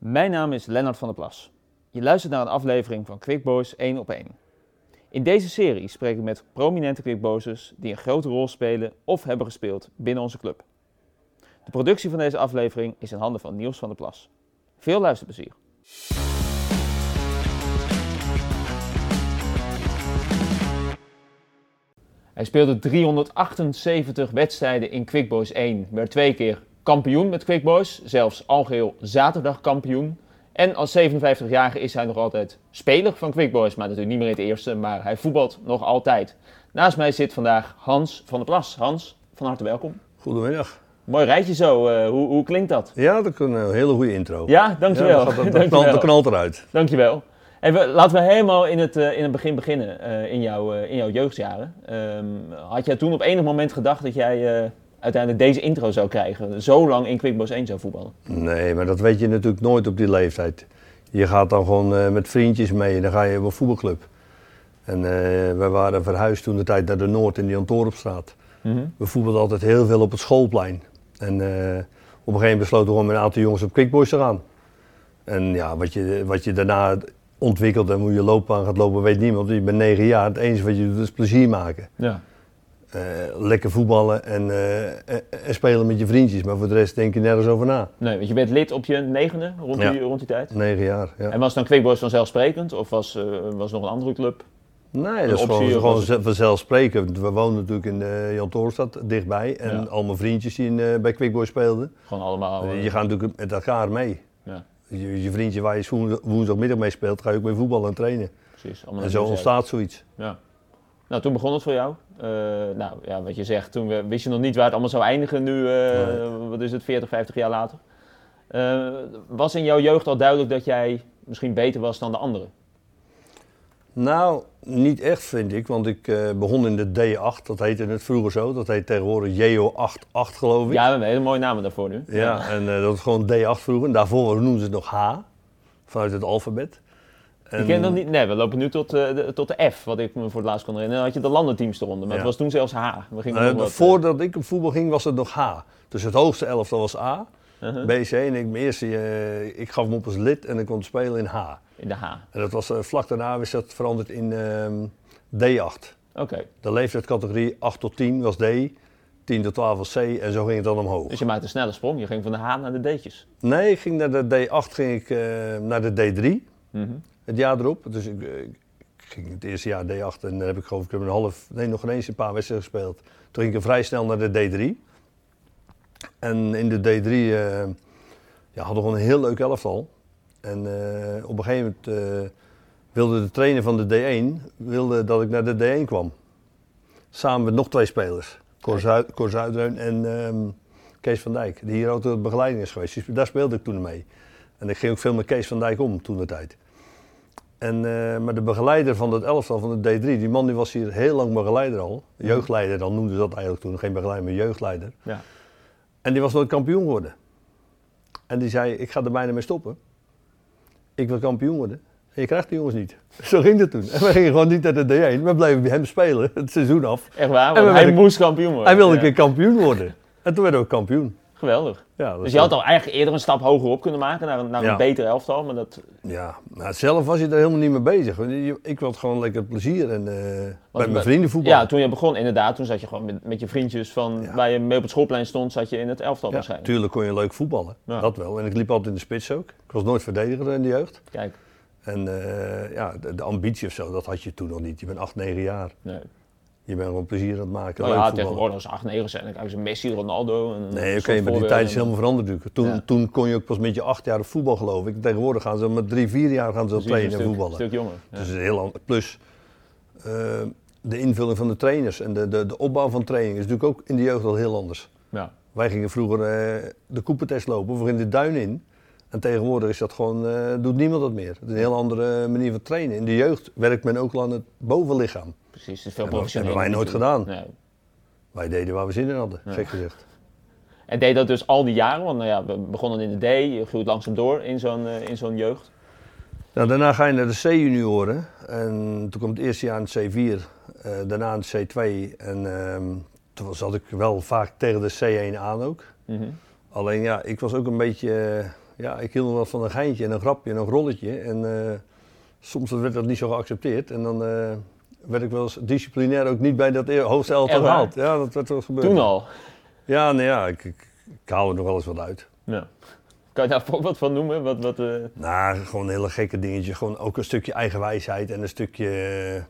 Mijn naam is Lennart van der Plas. Je luistert naar een aflevering van Quick Boys 1 op 1. In deze serie spreek ik met prominente Quickboysers die een grote rol spelen of hebben gespeeld binnen onze club. De productie van deze aflevering is in handen van Niels van der Plas. Veel luisterplezier. Hij speelde 378 wedstrijden in Quick Boys 1, werd twee keer kampioen met Quick Boys, zelfs algeheel zaterdag kampioen. En als 57-jarige is hij nog altijd speler van Quick Boys, maar natuurlijk niet meer in het eerste, maar hij voetbalt nog altijd. Naast mij zit vandaag Hans van der Plas. Hans, van harte welkom. Goedemiddag. Mooi rijtje zo, uh, hoe, hoe, klinkt dat? Ja, dat is een hele goede intro. Ja, dankjewel. Ja, dat, dat, dat, knalt, dat knalt eruit. Dankjewel. Even, laten we helemaal in het, uh, in het begin beginnen, uh, in, jouw, in jouw jeugdjaren. Um, had jij toen op enig moment gedacht dat jij uiteindelijk deze intro zou krijgen. Zo lang in Quickboys 1 zou voetballen. Nee, maar dat weet je natuurlijk nooit op die leeftijd. Je gaat dan gewoon uh, met vriendjes mee en dan ga je op een voetbalclub. En uh, we waren verhuisd toen de tijd naar de Noord in die Antoropstraat. Mm -hmm. We voetbalden altijd heel veel op het schoolplein. En uh, op een gegeven moment besloten we gewoon met een aantal jongens op Quickboys te gaan. En ja, wat je, wat je daarna ontwikkelt en hoe je loopbaan gaat lopen, weet niemand. Je bent negen jaar. Het enige wat je doet is plezier maken. Ja. Uh, lekker voetballen en, uh, en, spelen met je vriendjes. Maar voor de rest denk je nergens over na. Nee, want je bent lid op je negende rond, ja. die, rond die tijd? Negen jaar, ja. En was dan Quickboys vanzelfsprekend? Of was, uh, was nog een andere club? Nee, dat is gewoon, gewoon vanzelfsprekend. We woonden natuurlijk in Jan Torenstad dichtbij. En ja. al mijn vriendjes die in, bij Quickboys speelden. Gewoon allemaal? je gaat natuurlijk met elkaar mee. Ja. Je, je vriendje waar je woensdagmiddag mee speelt, ga je ook mee voetballen en trainen. Precies. En zo ontstaat zoiets. Ja. Nou, toen begon het voor jou. Uh, nou ja, wat je zegt, toen we, wist je nog niet waar het allemaal zou eindigen nu, uh, nee. wat is het, 40, 50 jaar later. Uh, was in jouw jeugd al duidelijk dat jij misschien beter was dan de anderen? Nou, niet echt vind ik, want ik begon in de D8, dat heette het vroeger zo, dat heet tegenwoordig JO88 geloof ik. Ja, we hebben hele mooie namen daarvoor nu. Ja, ja. en dat was gewoon D8 vroeger, en daarvoor noemden ze het nog H, vanuit het alfabet. En... Ik ken dat niet. Nee, we lopen nu tot, uh, de, tot de F, wat ik me voor het laatst kon herinneren. Dan had je de landenteams eronder, maar ja. het was toen zelfs H. We gingen uh, wat, voordat ik op voetbal ging, was het nog H. Dus het hoogste elftal was A, uh -huh. B, C. En ik, mijn eerste, ik gaf hem op als lid en ik kon spelen in H. In de H. En dat was, vlak daarna is dat veranderd in D8. Oké. Okay. De leeftijdscategorie 8 tot 10 was D. 10 tot 12 was C en zo ging het dan omhoog. Dus je maakte een snelle sprong, je ging van de H naar de D'tjes? Nee, ik ging naar de D8 ging ik, naar de D3. -hmm het jaar erop. Dus ik, ik, ging het eerste jaar D8 en dan heb ik geloof ik een half, nee nog ineens een paar wedstrijden gespeeld. Toen ging ik vrij snel naar de D3. En in de D3 uh, ja, hadden we gewoon een heel leuk elftal. En uh, op een gegeven moment uh, wilde de trainer van de D1 wilde dat ik naar de D1 kwam. Samen met nog twee spelers. Cor, Zuid, Cor Zuidreun en um, Kees van Dijk. Die hier ook de begeleiding is geweest. Dus daar speelde ik toen mee. En ik ging ook veel met Kees van Dijk om toen de tijd. En, uh, maar de begeleider van het elftal van de D3, die man die was hier heel lang begeleider al. Jeugdleider, dan noemden ze dat eigenlijk toen. Geen begeleider, maar jeugdleider. Ja. En die was nooit kampioen geworden. En die zei, ik ga er bijna mee stoppen. Ik wil kampioen worden. En je krijgt die jongens niet. Zo ging het toen. En we gingen gewoon niet naar de D1. We bleven bij hem spelen, het seizoen af. Echt waar? En hij moest kampioen worden. Hij wilde ja. een keer kampioen worden. En toen werden we kampioen. Geweldig. Ja, dus je had al eigenlijk eerder een stap hoger op kunnen maken naar een, naar een ja. beter elftal. Maar dat... Ja, maar zelf was je er helemaal niet mee bezig. Ik wilde gewoon lekker plezier en uh, met mijn vrienden voetbal. Ja, toen je begon inderdaad, toen zat je gewoon met, met je vriendjes van ja. waar je mee op het schoolplein stond, zat je in het elftal ja, waarschijnlijk. Tuurlijk kon je leuk voetballen, dat wel. En ik liep altijd in de spits ook. Ik was nooit verdediger in de jeugd. Kijk. En uh, ja, de, de, ambitie of zo, dat had je toen nog niet. Je bent 8, 9 jaar. Nee. Je bent gewoon plezier aan het maken. Nou ja, tegenwoordig als 8, 9 zijn. Dan krijg je Messi, Ronaldo. En nee, oké, okay, maar die tijd is helemaal veranderd natuurlijk. Toen, ja. toen kon je ook pas met je 8 jaar voetbal geloof ik. Tegenwoordig gaan ze met 3, 4 jaar gaan ze al trainen en voetballen. Een stuk jonger. Ja. Dus is heel lang. Plus uh, de invulling van de trainers en de, de, de opbouw van training is natuurlijk ook in de jeugd al heel anders. Ja. Wij gingen vroeger uh, de koepentest lopen, we gingen de duin in. En tegenwoordig is dat gewoon, uh, doet niemand dat meer. Het is een heel andere manier van trainen. In de jeugd werkt men ook al aan het bovenlichaam. Precies, het is veel. Dat hebben wij nooit gedaan. Nee. Wij deden waar we zin in hadden, ja. gek gezegd. En deed dat dus al die jaren? Want nou ja, we begonnen in de D, je groeit langzaam door in zo'n uh, in zo'n jeugd. Nou, daarna ga je naar de C-junioren. En toen kwam het eerste jaar het C4, uh, daarna het C2. En uh, toen zat ik wel vaak tegen de C1 aan ook. Mm -hmm. Alleen ja, ik was ook een beetje ja, ik hield wel van een geintje en een grapje en een rolletje. En eh, soms werd dat niet zo geaccepteerd. En dan eh, werd ik wel eens disciplinair ook niet bij dat e- hoogste elftal gehaald. Ja, dat werd wel gebeurd. Toen al. Ja, nou ja, ik, ik, er nog wel eens wat uit. Ja. Kan je daar een voorbeeld van noemen? Wat, wat, eh, Nou, gewoon een hele gekke dingetje. Gewoon ook een stukje eigenwijsheid en een stukje eh,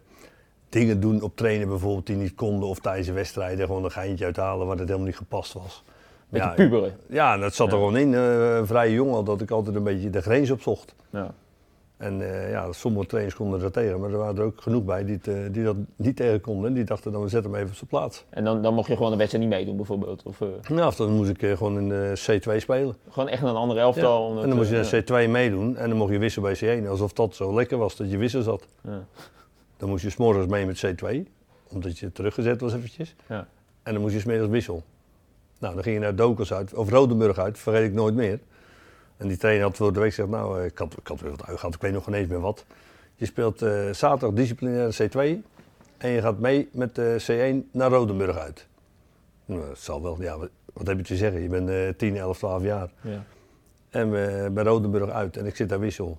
dingen doen op trainen bijvoorbeeld die niet konden. Of tijdens de wedstrijden gewoon een geintje uithalen waar het helemaal niet gepast was. Beetje ja, puberen. Ja, dat zat er Ja. gewoon in. eh, vrij jong al, dat ik altijd een beetje de grens opzocht. Ja. En eh, ja, sommige trainers konden dat tegen, maar er waren er ook genoeg bij die, het, eh, die dat niet tegen konden. En die dachten dan, we zetten hem even op zijn plaats. En dan, dan mocht je gewoon een wedstrijd niet meedoen, bijvoorbeeld. Of eh, Nou, of dan moest ik gewoon in de C2 spelen. gewoon echt een andere elftal. Ja. omdat, En dan moest je naar C2 meedoen en dan mocht je wisselen bij C1. Alsof dat zo lekker was dat je wissel zat. ja. Dan moest je s'morgens mee met C2, omdat je teruggezet was eventjes. Ja. En dan moest je smiddags wissel. Nou, dan ging je naar Dokers uit, of Rodenburg uit, vergeet ik nooit meer. En die trainer had voor de week gezegd, nou, eh, ik had, ik had weer wat uitgehaald, ik weet nog geen eens meer wat. Je speelt eh, zaterdag disciplinaire C2 en je gaat mee met de C1 naar Rodenburg uit. Nou, dat zal wel, ja, wat, wat heb je te zeggen? Je bent eh 10, 11, 12 jaar. Ja. En we bij Rodenburg uit en ik zit daar wissel.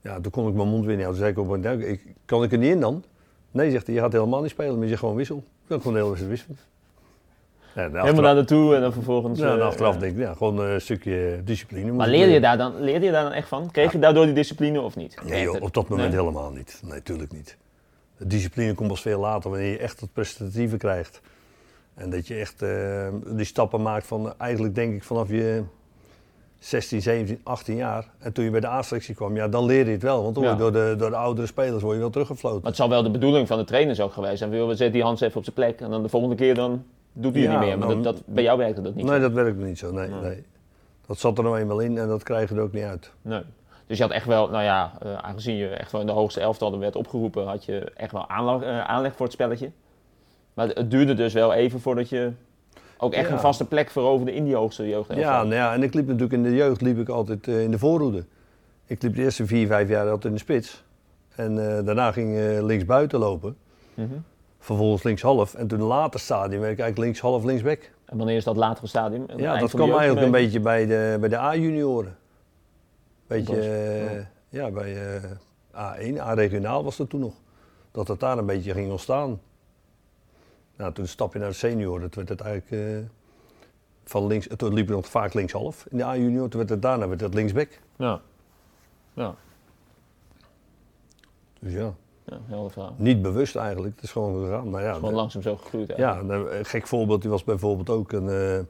Ja, toen kon ik mijn mond weer niet houden. Toen zei ik op een ik, kan ik er niet in dan? Nee, zegt hij, je gaat helemaal niet spelen, maar je gewoon wissel. Ik kan gewoon de hele wedstrijd wisselen. Ja, Helemaal achteraf, naar naartoe en dan vervolgens... ja, en eh, achteraf denk ik, ja, gewoon een stukje discipline. Maar leerde je, daar dan, leerde je daar dan echt van? Kreeg je daardoor die discipline of niet? Nee joh, op dat moment Nee? helemaal niet. Nee, tuurlijk niet. De discipline komt pas veel later, wanneer je echt het prestatieve krijgt. En dat je echt eh, die stappen maakt van, eigenlijk denk ik vanaf je 16, 17, 18 jaar. En toen je bij de A-selectie kwam, ja, dan leer je het wel. Want dan Ja. door, de, door de oudere spelers word je wel teruggefloten. Maar het zal wel de bedoeling van de trainers ook geweest zijn. We zetten die Hans even op zijn plek en dan de volgende keer dan doet Ja, niet meer. Maar dan- dat, dat, bij jou werkte dat niet nee, zo. dat werkt niet zo. Nee, Nee. nee. Dat zat er nou eenmaal in en dat krijg je er ook niet uit. Nee. Dus je had echt wel, nou ja, eh, aangezien je echt wel in de hoogste elftal werd opgeroepen, had je echt wel aanleg, eh, aanleg voor het spelletje. Maar het, het duurde dus wel even voordat je ook echt Ja. een vaste plek veroverde in die hoogste jeugdelftal. Ja, nou ja, en ik liep natuurlijk in de jeugd liep ik altijd eh, in de voorhoede. Ik liep de eerste vier, vijf jaar altijd in de spits. En daarna ging links buiten lopen. Mhm. Vervolgens linkshalf. En toen een later stadium werd ik eigenlijk linkshalf, linksback. En wanneer is dat latere stadium? Ja, dat kwam eigenlijk een beetje bij de, bij de A-junioren. Beetje, eh, ja, bij eh, A1, A-regionaal was dat toen nog. Dat het daar een beetje ging ontstaan. Nou, toen stap je naar de senioren. Toen werd het eigenlijk eh, van links, toen liep je nog vaak linkshalf in de A-junior. Toen werd het daarna werd het linksback. Ja. Ja, Dus ja, ja verhaal. niet bewust eigenlijk. Het is gewoon gegaan. Maar ja, Gewoon de- langzaam zo gegroeid. ja eigenlijk. een gek voorbeeld. Die was bijvoorbeeld ook een eh,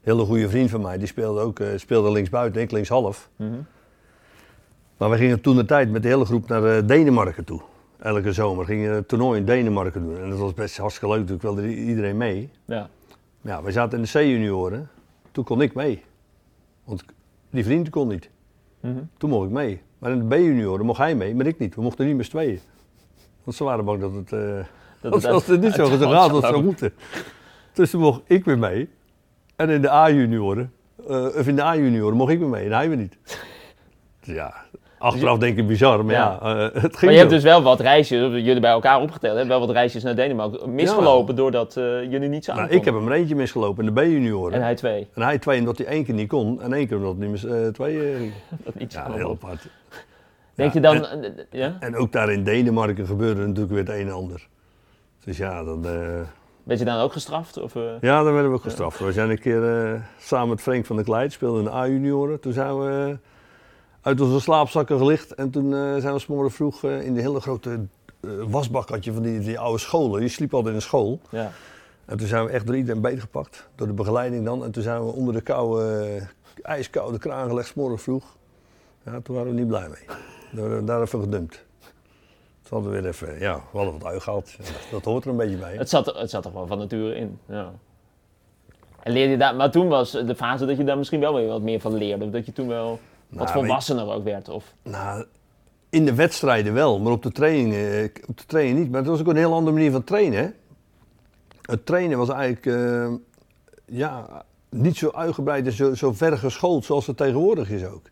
hele goede vriend van mij. Die speelde ook eh, speelde linksbuiten, ik linkshalf. Mhm. Maar we gingen toen de tijd met de hele groep naar eh, Denemarken toe. Elke zomer gingen we een toernooi in Denemarken doen. En dat was best hartstikke leuk, natuurlijk wilde iedereen mee. ja. Ja, we zaten in de C-junioren. Toen kon ik mee. Want die vriend kon niet. Mhm. Toen mocht ik mee. Maar in de B-junioren mocht hij mee, maar ik niet. We mochten niet met z'n tweeën. Want ze waren bang dat het, eh Dat als, het als het niet zo gegaan hand was, zou moeten. Dus toen mocht ik weer mee. En in de A-junioren, eh, of in de A-junioren mocht ik weer mee en hij weer niet. Dus ja, achteraf denk ik bizar, maar ja, Ja. eh, het ging Maar je hebt dus wel wat reisjes, jullie bij elkaar opgeteld, hebben wel wat reisjes naar Denemarken misgelopen doordat jullie niet samen Nou, ik heb hem er eentje misgelopen in de B-junioren. En hij twee. En hij twee omdat hij één keer niet kon en één keer omdat hij eh, twee. Dat niet Ja, heel apart. Denk Ja, je dan, en- eh, ja? En ook daar in Denemarken gebeurde natuurlijk weer het een en ander. Dus ja, dan, Werd je dan ook gestraft? Of, eh? ja, dan werden we ook gestraft. We zijn een keer samen met Frank van der Kleid, speelden in de A-junioren. Toen zijn we uit onze slaapzakken gelicht. En toen zijn we 's morgen vroeg in de hele grote wasbak had je van die, die oude scholen. Je sliep altijd in een school. Ja. En toen zijn we echt door iedereen beet gepakt. Door de begeleiding dan. En toen zijn we onder de koude, ijskoude kraan gelegd, 's morgen vroeg. Ja, toen waren we niet blij mee. Daar, daar even gedumpt. Toen hadden we weer even, ja, we hadden wat ui gehad. Ja, dat hoort er een beetje bij. Het, zat, er- het zat er gewoon van nature in. Ja. En leerde je daar, maar toen was de fase dat je daar misschien wel weer wat meer van leerde. Dat je toen wel wat Nou, volwassener ook werd. Of, Nou, in de wedstrijden wel, maar op de training, eh, op de training niet. Maar het was ook een heel andere manier van trainen. Hè? Het trainen was eigenlijk eh, ja, niet zo uitgebreid en zo, zo ver geschoold zoals het tegenwoordig is ook.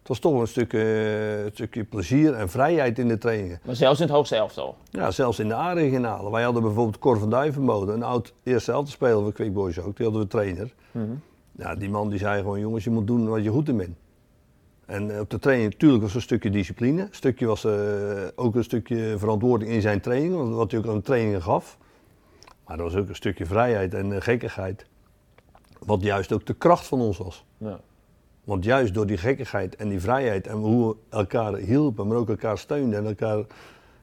Het was toch een stuk, eh, een stukje plezier en vrijheid in de trainingen. maar zelfs in het hoogste elftal. Ja, zelfs in de A-regionale. Wij hadden bijvoorbeeld Cor van Duivenbode, een oud eerste helft speler van Quick Boys ook. Die hadden we trainer. Mhm. Ja, die man die zei gewoon, jongens, je moet doen wat je goed in bent. En op de training natuurlijk was er een stukje discipline. Een stukje was ook een stukje verantwoording in zijn training, wat hij ook aan trainingen gaf. Maar er was ook een stukje vrijheid en gekkigheid. Wat juist ook de kracht van ons was. Ja. Want juist door die gekkigheid en die vrijheid en hoe we elkaar hielpen, maar ook elkaar steunden en elkaar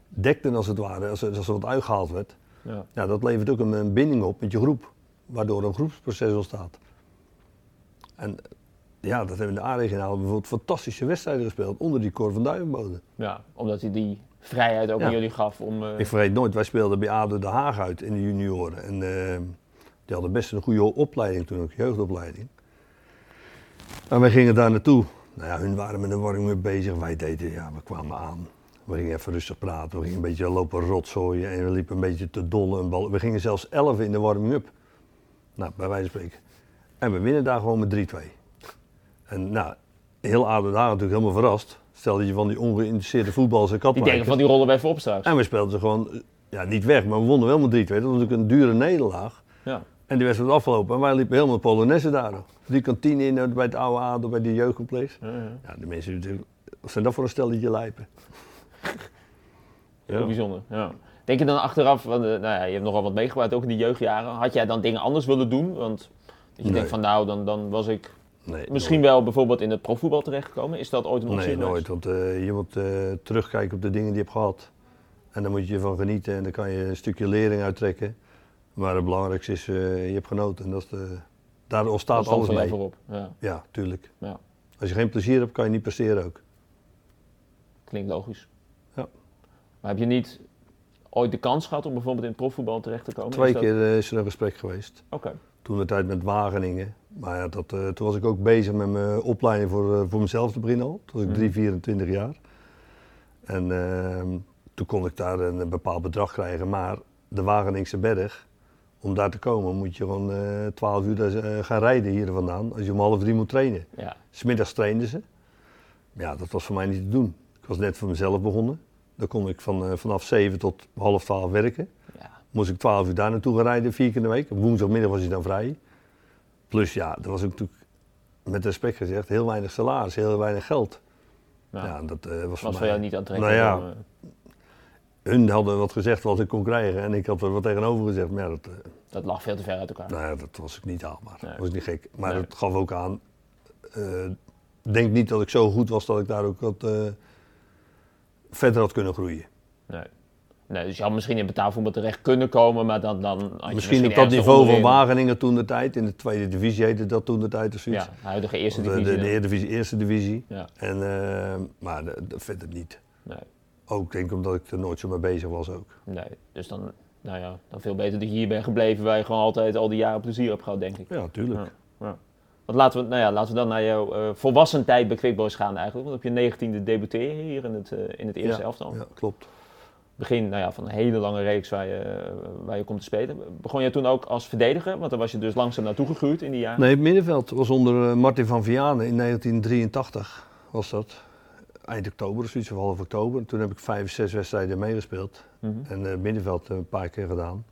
dekten als het ware, als er, als er wat uitgehaald werd. Ja. ja. dat levert ook een, binding op met je groep, waardoor een groepsproces ontstaat. En ja, dat hebben we in de A-regionaal bijvoorbeeld fantastische wedstrijden gespeeld onder die Cor van Duivenbode. Ja, omdat hij die vrijheid ook aan jullie gaf om... Uh... Ik vergeet nooit, wij speelden bij ADO De Haag uit in de junioren. En uh, die hadden best een goede opleiding toen ook, jeugdopleiding. En wij gingen daar naartoe. Nou ja, hun waren met een warming bezig. Wij deden, ja, we kwamen aan. We gingen even rustig praten. We gingen een beetje lopen rotzooien. En we liepen een beetje te dollen. We gingen zelfs 11 in de warming-up. Nou, bij wijze van spreken. En we winnen daar gewoon met 3-2. En nou, heel aardig daar natuurlijk helemaal verrast. Stel dat je van die ongeïnteresseerde voetballers een kat Die denken van die rollen bij op straks. En we speelden ze gewoon, ja, niet weg, maar we wonnen wel met 3-2. Dat was natuurlijk een dure nederlaag. Ja. En die wedstrijd afgelopen. En wij liepen helemaal Polonaise daar. Die kantine in bij het oude Adel, bij die jeugdcomplex. Ja, ja. ja, de mensen, wat zijn dat voor een stelletje lijpen? Heel bijzonder, ja. Denk je dan achteraf, want, uh, nou ja, je hebt nogal wat meegemaakt ook in die jeugdjaren. Had jij dan dingen anders willen doen? Want dat je denkt van nou, dan, dan was ik nee, misschien wel bijvoorbeeld in het profvoetbal terechtgekomen. Is dat ooit een optie Nee, nooit. Want uh, je moet uh, terugkijken op de dingen die je hebt gehad. En daar moet je van genieten en dan kan je een stukje lering uittrekken. Maar het belangrijkste is, uh, je hebt genoten. En dat de, daar ontstaat alles mee. Voorop. Ja, ja tuurlijk. Ja. Als je geen plezier hebt, kan je niet presteren ook. Klinkt logisch. Ja. Maar heb je niet ooit de kans gehad om bijvoorbeeld in het profvoetbal terecht te komen? Twee keer uh, is er een gesprek geweest. Oké. Toen de tijd met Wageningen. Maar ja, dat, uh, toen was ik ook bezig met mijn opleiding voor, voor mezelf te beginnen al. Toen was ik 3, 24 jaar. En ehm, toen kon ik daar een, bepaald bedrag krijgen. Maar de Wageningse berg, om daar te komen moet je gewoon uh, eh, 12 uur uh, gaan rijden hier vandaan. Als je om half drie moet trainen. Ja. Smiddags trainden ze. Ja, dat was voor mij niet te doen. Ik was net voor mezelf begonnen. Dan kon ik van, uh, vanaf 7 tot half 12 werken. Ja. Moest ik 12 uur daar naartoe gaan rijden, vier keer in de week. Op woensdagmiddag was hij dan vrij. Plus ja, dat was ook natuurlijk, met respect gezegd, heel weinig salaris, heel weinig geld. Ja, ja dat was, was voor, mij, jou niet aantrekkelijk. Nou ja, hun hadden wat gezegd wat ik kon krijgen en ik had er wat tegenover gezegd. Maar ja, dat, uh, dat lag veel te ver uit elkaar. Nou ja, dat was ik niet haalbaar. Dat was niet gek. Maar nee. dat gaf ook aan. Uh, denk niet dat ik zo goed was dat ik daar ook wat uh, verder had kunnen groeien. Nee. nee. Dus je had misschien in betaalvoetbal terecht kunnen komen, maar dan, dan had je misschien, op dat niveau van Wageningen toen de tijd. In de tweede divisie heette dat toen de tijd of zoiets. Ja, huidige eerste divisie. De, de, de Eredivisie, eerste divisie. Ja. En, maar de, de, verder niet. Nee. Ook denk ik omdat ik er nooit zo mee bezig was ook. Nee, dus dan, nou ja, dan veel beter dat je hier bent gebleven waar je gewoon altijd al die jaren plezier hebt gehad, denk ik. Ja, tuurlijk. Ja, ja. Want laten we, nou ja, laten we dan naar jouw uh, volwassen tijd bij Quickboys gaan eigenlijk. Want op je negentiende debuteer je hier in het, uh, in het eerste ja, elftal. Ja, klopt. Begin nou ja, van een hele lange reeks waar je, waar je komt te spelen. Begon je toen ook als verdediger? Want daar was je dus langzaam naartoe gegroeid in die jaren. Nee, het middenveld was onder uh, Martin van Vianen in 1983 was dat eind oktober of zoiets, of half oktober. toen heb ik vijf, zes wedstrijden meegespeeld. Mhm. En uh, middenveld een paar keer gedaan.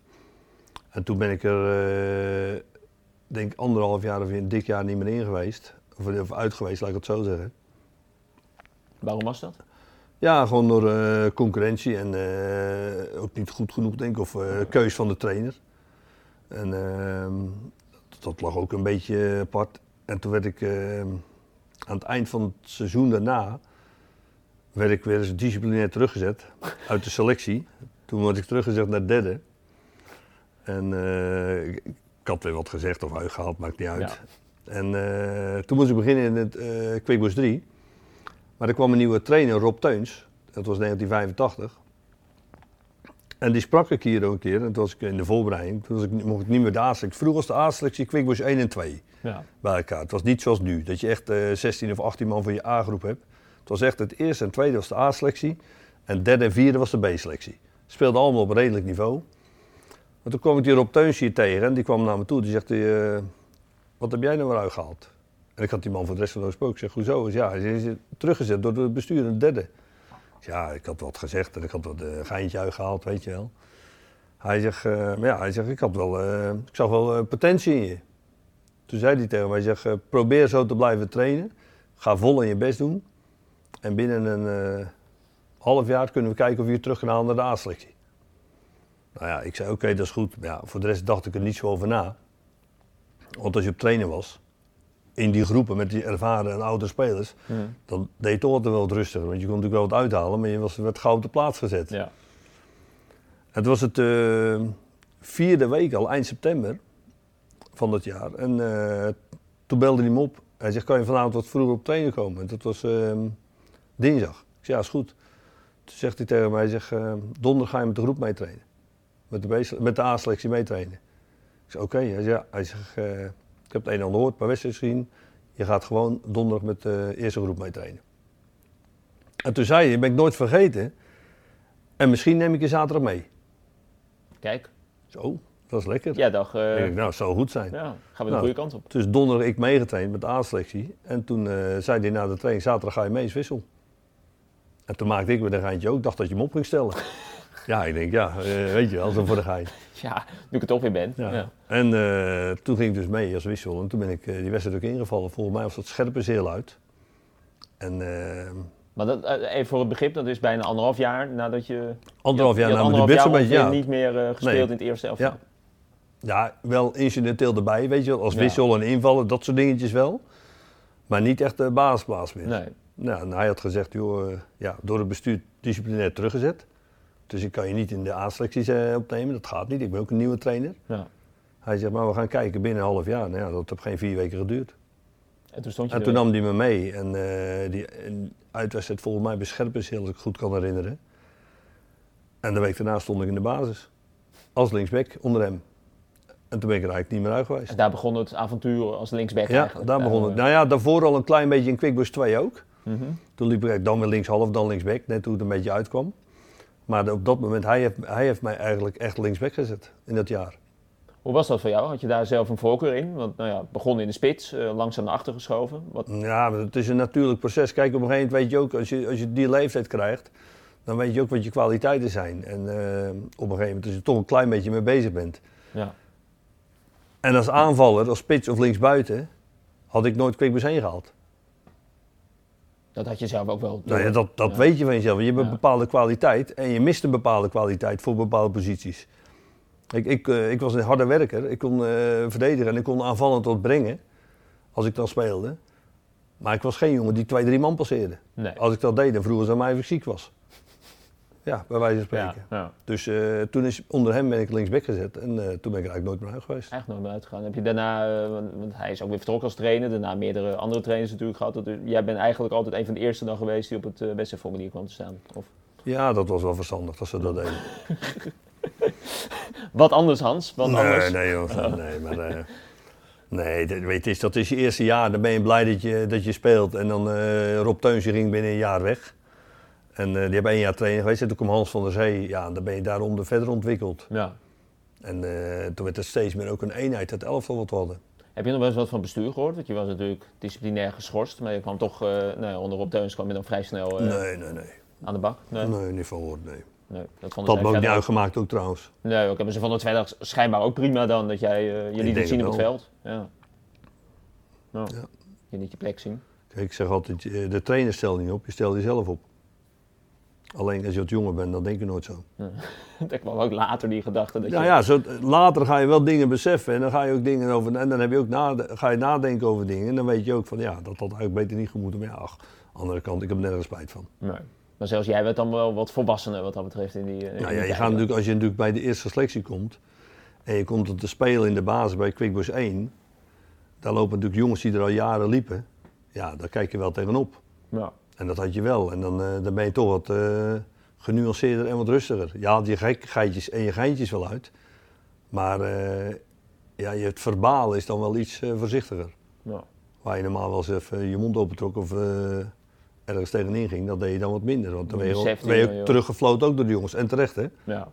En toen ben ik er, uh, denk anderhalf jaar of een dik jaar niet meer in geweest. Of, of uit geweest, laat ik het zo zeggen. Waarom was dat? Ja, gewoon door uh, concurrentie en ook niet goed genoeg, denk ik, of keus van de trainer. En ehm, dat, dat, lag ook een beetje apart. En toen werd ik ehm, aan het eind van het seizoen daarna werd ik weer eens disciplinair teruggezet uit de selectie. Toen word ik teruggezet naar derde. En uh, ik, had weer wat gezegd of uitgehaald, maakt niet uit. En uh, toen moest ik beginnen in het uh, Quickboys 3. Maar er kwam een nieuwe trainer, Rob Teuns. Dat was 1985. En die sprak ik hier ook een keer. En toen was ik in de voorbereiding. Toen was ik, mocht ik niet meer de A-selectie. Vroeger was de A-selectie Quickboys 1 en 2 ja. bij elkaar. Het was niet zoals nu. Dat je echt 16 of 18 man van je A-groep hebt. Het was echt het eerste en tweede was de A-selectie. En derde en vierde was de B-selectie. Speelden allemaal op redelijk niveau. Maar toen kwam ik die Rob Teuns hier tegen en die kwam naar me toe. Die zegt, uh, wat heb jij nou weer uitgehaald? En ik had die man voor de rest van de gesproken. Ik zeg, hoezo? Ja, hij is teruggezet door het bestuur de derde. Ja, ik had wat gezegd en ik had wat uh, geintje uitgehaald, weet je wel. Hij zegt, uh, maar ja, hij zegt, ik, had wel, ik zag wel potentie in je. Toen zei hij tegen mij, hij probeer zo te blijven trainen. ga vol in je best doen. En binnen een uh, half jaar kunnen we kijken of je terug kan halen naar de A-selectie. Nou ja, ik zei oké, dat is goed. Maar ja, voor de rest dacht ik er niet zo over na. Want als je op trainen was, in die groepen met die ervaren en oude spelers, dan deed je toch altijd wel wat rustiger. Want je kon natuurlijk wel wat uithalen, maar je was, werd gauw op de plaats gezet. Ja. Het was het uh, vierde week al, eind september van dat jaar. En uh, toen belde hij me op. Hij zegt, kan je vanavond wat vroeger op trainen komen? En dat was uh, dinsdag. Ik zei, ja, is goed. Toen zegt hij tegen mij, ehm, donderdag ga je met de groep meetrainen. Met de, met de A-selectie meetrainen. Ik zei, oké. Hij, ja. hij zegt, eh, ik heb het een en ander gehoord, paar wedstrijden gezien. Je gaat gewoon donderdag met de eerste groep meetrainen. En toen zei hij, ben ik nooit vergeten. En misschien neem ik je zaterdag mee. Kijk. Zo, dat is lekker. Ja, dag. Uh... Ik, nou, zou goed zijn. Ja, gaan we de nou, goede kant op. Dus donderdag ik meegetraind met de A-selectie. En toen uh, zei hij na de training, zaterdag ga je mee, is wissel. En toen maakte ik weer een geintje ook. Dacht dat je hem op ging stellen. ja, ik denk, ja, uh, weet je, als een voor de gein. Ja, nu ik het toch weer ben. Ja. En toen ging ik dus mee als wissel. En toen ben ik die wedstrijd ook ingevallen. Volgens mij was dat scherpe zeel uit. En... Maar dat, even voor het begrip, dat is bijna anderhalf jaar nadat je... Anderhalf jaar nadat je, je, ja. niet meer gespeeld in het eerste elftal. Ja. Ja, wel incidenteel erbij, weet je Als wissel en invallen, dat soort dingetjes wel. Maar niet echt de basisplaats meer. Nee. Nou, en hij had gezegd, joh, uh, ja, door het bestuur disciplinair teruggezet. Dus ik kan je niet in de A-selecties uh, opnemen, dat gaat niet. Ik ben ook een nieuwe trainer. Ja. Hij zegt, maar we gaan kijken binnen een half jaar. Nou ja, dat heeft geen vier weken geduurd. En toen, stond je en toen nam hij me mee. En uh, die uitwedstrijd volgens mij bescherpen is, als ik goed kan herinneren. En de week daarna stond ik in de basis. Als linksback onder hem. En toen ben ik er eigenlijk niet meer uit geweest. En daar begon het avontuur als linksback ja, eigenlijk. daar begon het. Nou ja, daarvoor al een klein beetje in Quickbus 2 ook. Mm -hmm. Toen liep ik dan weer linkshalf, dan linksback, net toen het een beetje uitkwam. Maar op dat moment, hij heeft, hij heeft mij eigenlijk echt linksback gezet in dat jaar. Hoe was dat voor jou? Had je daar zelf een voorkeur in? Want nou ja, begon in de spits, uh, langzaam naar achter geschoven. Wat... Ja, maar het is een natuurlijk proces. Kijk, op een gegeven moment weet je ook, als je, als je die leeftijd krijgt, dan weet je ook wat je kwaliteiten zijn. En uh, op een gegeven moment, als je toch een klein beetje mee bezig bent. Ja. En als aanvaller, als spits of linksbuiten, had ik nooit Quickbus heen gehaald. Dat had je zelf ook wel. Nou ja, dat dat weet je van jezelf. Je hebt een bepaalde kwaliteit en je mist een bepaalde kwaliteit voor bepaalde posities. Ik, ik, uh, ik was een harde werker. Ik kon uh, verdedigen en ik kon aanvallend tot brengen. Als ik dan speelde. Maar ik was geen jongen die twee, drie man passeerde. Nee. Als ik dat deed, dan vroegen ze aan mij of ik ziek was. Ja, bij wijze van spreken. Ja, Dus uh, toen is onder hem ben ik linksback gezet en uh, toen ben ik eigenlijk nooit meer uit geweest. Echt nooit meer uitgegaan. Heb je daarna, uh, want hij is ook weer vertrokken als trainer, daarna meerdere andere trainers natuurlijk gehad. Dus jij bent eigenlijk altijd een van de eerste dan geweest die op het beste formulier kwam te staan? Of? Ja, dat was wel verstandig dat ze dat deden. Wat anders Hans? Wat nee, anders? nee joh, nee, maar... Nee, dat, weet je, dat is je eerste jaar. Dan ben je blij dat je, dat je speelt. En dan Rob Teunsje ging binnen een jaar weg. En uh, die hebben één jaar training geweest. En toen kwam Hans van der Zee. Ja, dan ben je daarom verder ontwikkeld. Ja. En uh, toen werd het steeds meer ook een eenheid, het elftal wat we hadden. Heb je nog wel eens wat van bestuur gehoord? Want je was natuurlijk disciplinair geschorst. Maar je kwam toch, uh, onder Rob Teuns kwam je dan vrij snel nee, nee, nee. aan de bak? Nee, nee niet van gehoord, nee. nee dat dat had me ook niet uitgemaakt ook trouwens. Nee, ook hebben ze van de tweede dag schijnbaar ook prima dan. Dat jij je liet het zien op het veld. Ja. Nou, ja. Je niet je plek zien. Kijk, ik zeg altijd, de trainer stelt niet op, je stelt jezelf op. Alleen als je wat jonger bent, dan denk je nooit zo. Dat kwam ook later die gedachte. Dat ja, je... ja zo, later ga je wel dingen beseffen en dan ga je ook dingen over. En dan heb je ook na, ga je nadenken over dingen. En dan weet je ook van ja, dat had eigenlijk beter niet gemoeten. Maar ja, ach, andere kant, ik heb nergens spijt van. Nee. Maar zelfs jij werd dan wel wat volwassener wat dat betreft in die. In nou ja, je gaat natuurlijk, als je natuurlijk bij de eerste selectie komt. En je komt te spelen in de basis bij Quickboys 1. Daar lopen natuurlijk jongens die er al jaren liepen. Ja, daar kijk je wel tegenop. Ja. En dat had je wel. En dan, uh, dan ben je toch wat uh, genuanceerder en wat rustiger. Je haalt je geitjes en je geintjes wel uit. Maar uh, ja, het verbaal is dan wel iets voorzichtiger. Ja. Waar je normaal wel eens even je mond opentrok of ergens tegenin ging, dat deed je dan wat minder. Want dan ben je, ben je ook teruggefloten ook door de jongens. En terecht, hè? Ja.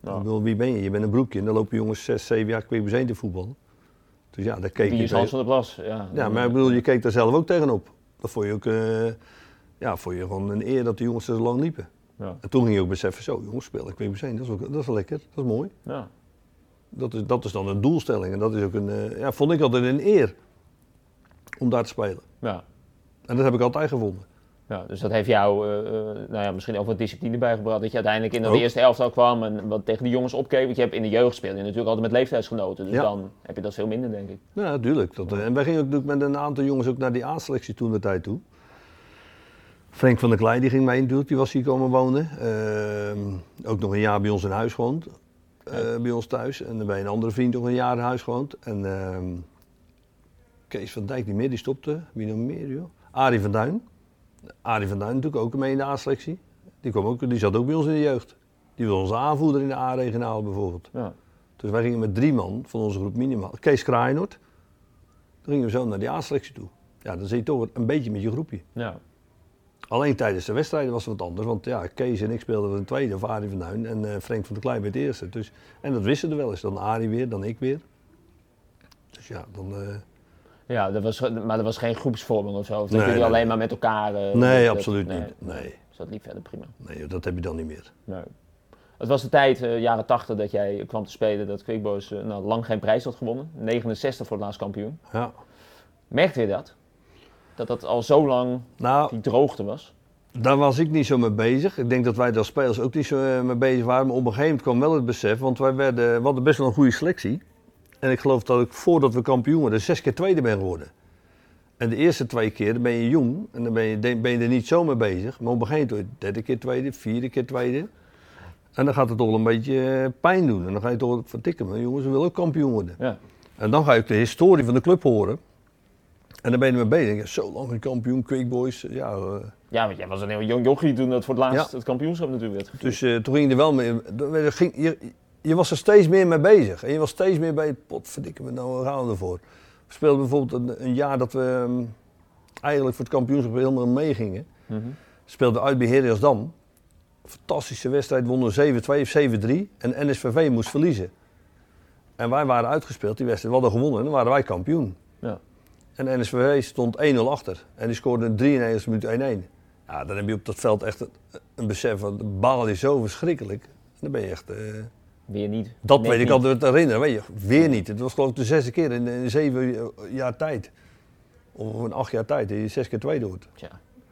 ja. wie ben je? Je bent een broekje en dan lopen jongens 6, 7 jaar kweekbezeen te voetballen. Dus ja, daar keek Die je... is Hans van der Plas, ja. Ja, maar ik bedoel, je keek daar zelf ook tegenop. Dat vond je ook ja, vond je gewoon een eer dat de jongens er zo lang liepen. Ja. En toen ging je ook beseffen, zo jongens spelen ik weet dat is, ook, dat is wel lekker, dat is mooi. Ja. Dat, is, dat is dan een doelstelling en dat is ook een, uh, ja, vond ik altijd een eer om daar te spelen. Ja. En dat heb ik altijd gevonden. Ja, dus dat heeft jou uh, uh, nou ja, misschien ook wat discipline bijgebracht. Dat je uiteindelijk in dat Ook. eerste elftal kwam en wat tegen die jongens opkeek. Want je hebt in de jeugd gespeeld je natuurlijk altijd met leeftijdsgenoten. Dus Ja. dan heb je dat veel minder, denk ik. Ja, natuurlijk. Dat, eh, en wij gingen ook natuurlijk met een aantal jongens ook naar die A-selectie toen de tijd toe. Frank van der Kleij die ging mee natuurlijk, die was hier komen wonen. Ehm, ook nog een jaar bij ons in huis gewoond. eh, bij ons thuis. En bij een andere vriend nog een jaar in huis gewoond. En ehm, Kees van Dijk niet meer, die stopte. Wie nog meer joh? Arie van Duin. Arie van Duin natuurlijk ook mee in de A-selectie. Die, kwam ook, die zat ook bij ons in de jeugd. Die was onze aanvoerder in de A-regionaal bijvoorbeeld. Ja. Dus wij gingen met drie man van onze groep minimaal. Kees Kraaienoord. Toen gingen we zo naar die A-selectie toe. Ja, dan zit je toch een beetje met je groepje. Ja. Alleen tijdens de wedstrijden was het wat anders. Want ja, Kees en ik speelden een tweede, of Arie van Duin. En eh, Frank van der Klein bij het eerste. Dus, en dat wisten er wel eens. Dan Arie weer, dan ik weer. Dus ja, dan... eh, Ja, dat was, maar er was geen groepsvorming of zo. Of dat Nee, jullie nee, alleen nee. maar met elkaar... eh, nee, dat- absoluut niet. Nee, Dus dat liep verder prima. nee, dat heb je dan niet meer. Nee. Het was de tijd, jaren 80, dat jij kwam te spelen dat Quick Boys eh, nou, lang geen prijs had gewonnen. 69 voor het laatst kampioen. Ja. Merkte je dat? Dat dat al zo lang Nou, die droogte was? Daar was ik niet zo mee bezig. Ik denk dat wij als spelers ook niet zo eh, mee bezig waren. Maar op een gegeven moment kwam wel het besef. Want wij werden, we hadden best wel een goede selectie. En ik geloof dat ik voordat we kampioen werden zes keer tweede ben geworden. En de eerste twee keer ben je jong. En dan ben je, ben je er niet zo mee bezig. Maar op een gegeven moment derde keer tweede, vierde keer tweede. En dan gaat het toch een beetje eh, pijn doen. En dan ga je toch van tikken. Maar jongens, we willen ook kampioen worden. Ja. En dan ga je ook de historie van de club horen. En dan ben je ermee bezig. Zo lang geen kampioen, Quick Boys. Ja, eh, Ja, want jij was een heel jong jochie toen dat voor het laatst Ja. het kampioenschap natuurlijk werd. Dus eh, toen ging je er wel mee. er Ging, je, je was er steeds meer mee bezig. En je was steeds meer bij. Potverdikke me, nou waar gaan we ervoor? We speelden bijvoorbeeld een, een jaar dat we ehm, eigenlijk voor het kampioenschap helemaal meegingen. Mhm. Speelden uit bij. Fantastische wedstrijd, wonnen 7-2 of 7-3. En NSVV moest verliezen. En wij waren uitgespeeld, die wedstrijd. We hadden gewonnen en dan waren wij kampioen. Ja. En NSVV stond 1-0 achter. En die scoorde in 93 minuut 1-1. Ja, dan heb je op dat veld echt een, een besef van de bal is zo verschrikkelijk. Dan ben je echt. eh, Weer niet. dat Net weet ik altijd herinneren. Weet je, weer niet. Het was geloof ik de zesde keer in, in zeven eh, jaar tijd. Of in acht jaar tijd. Dat je zes keer tweede wordt. Tja.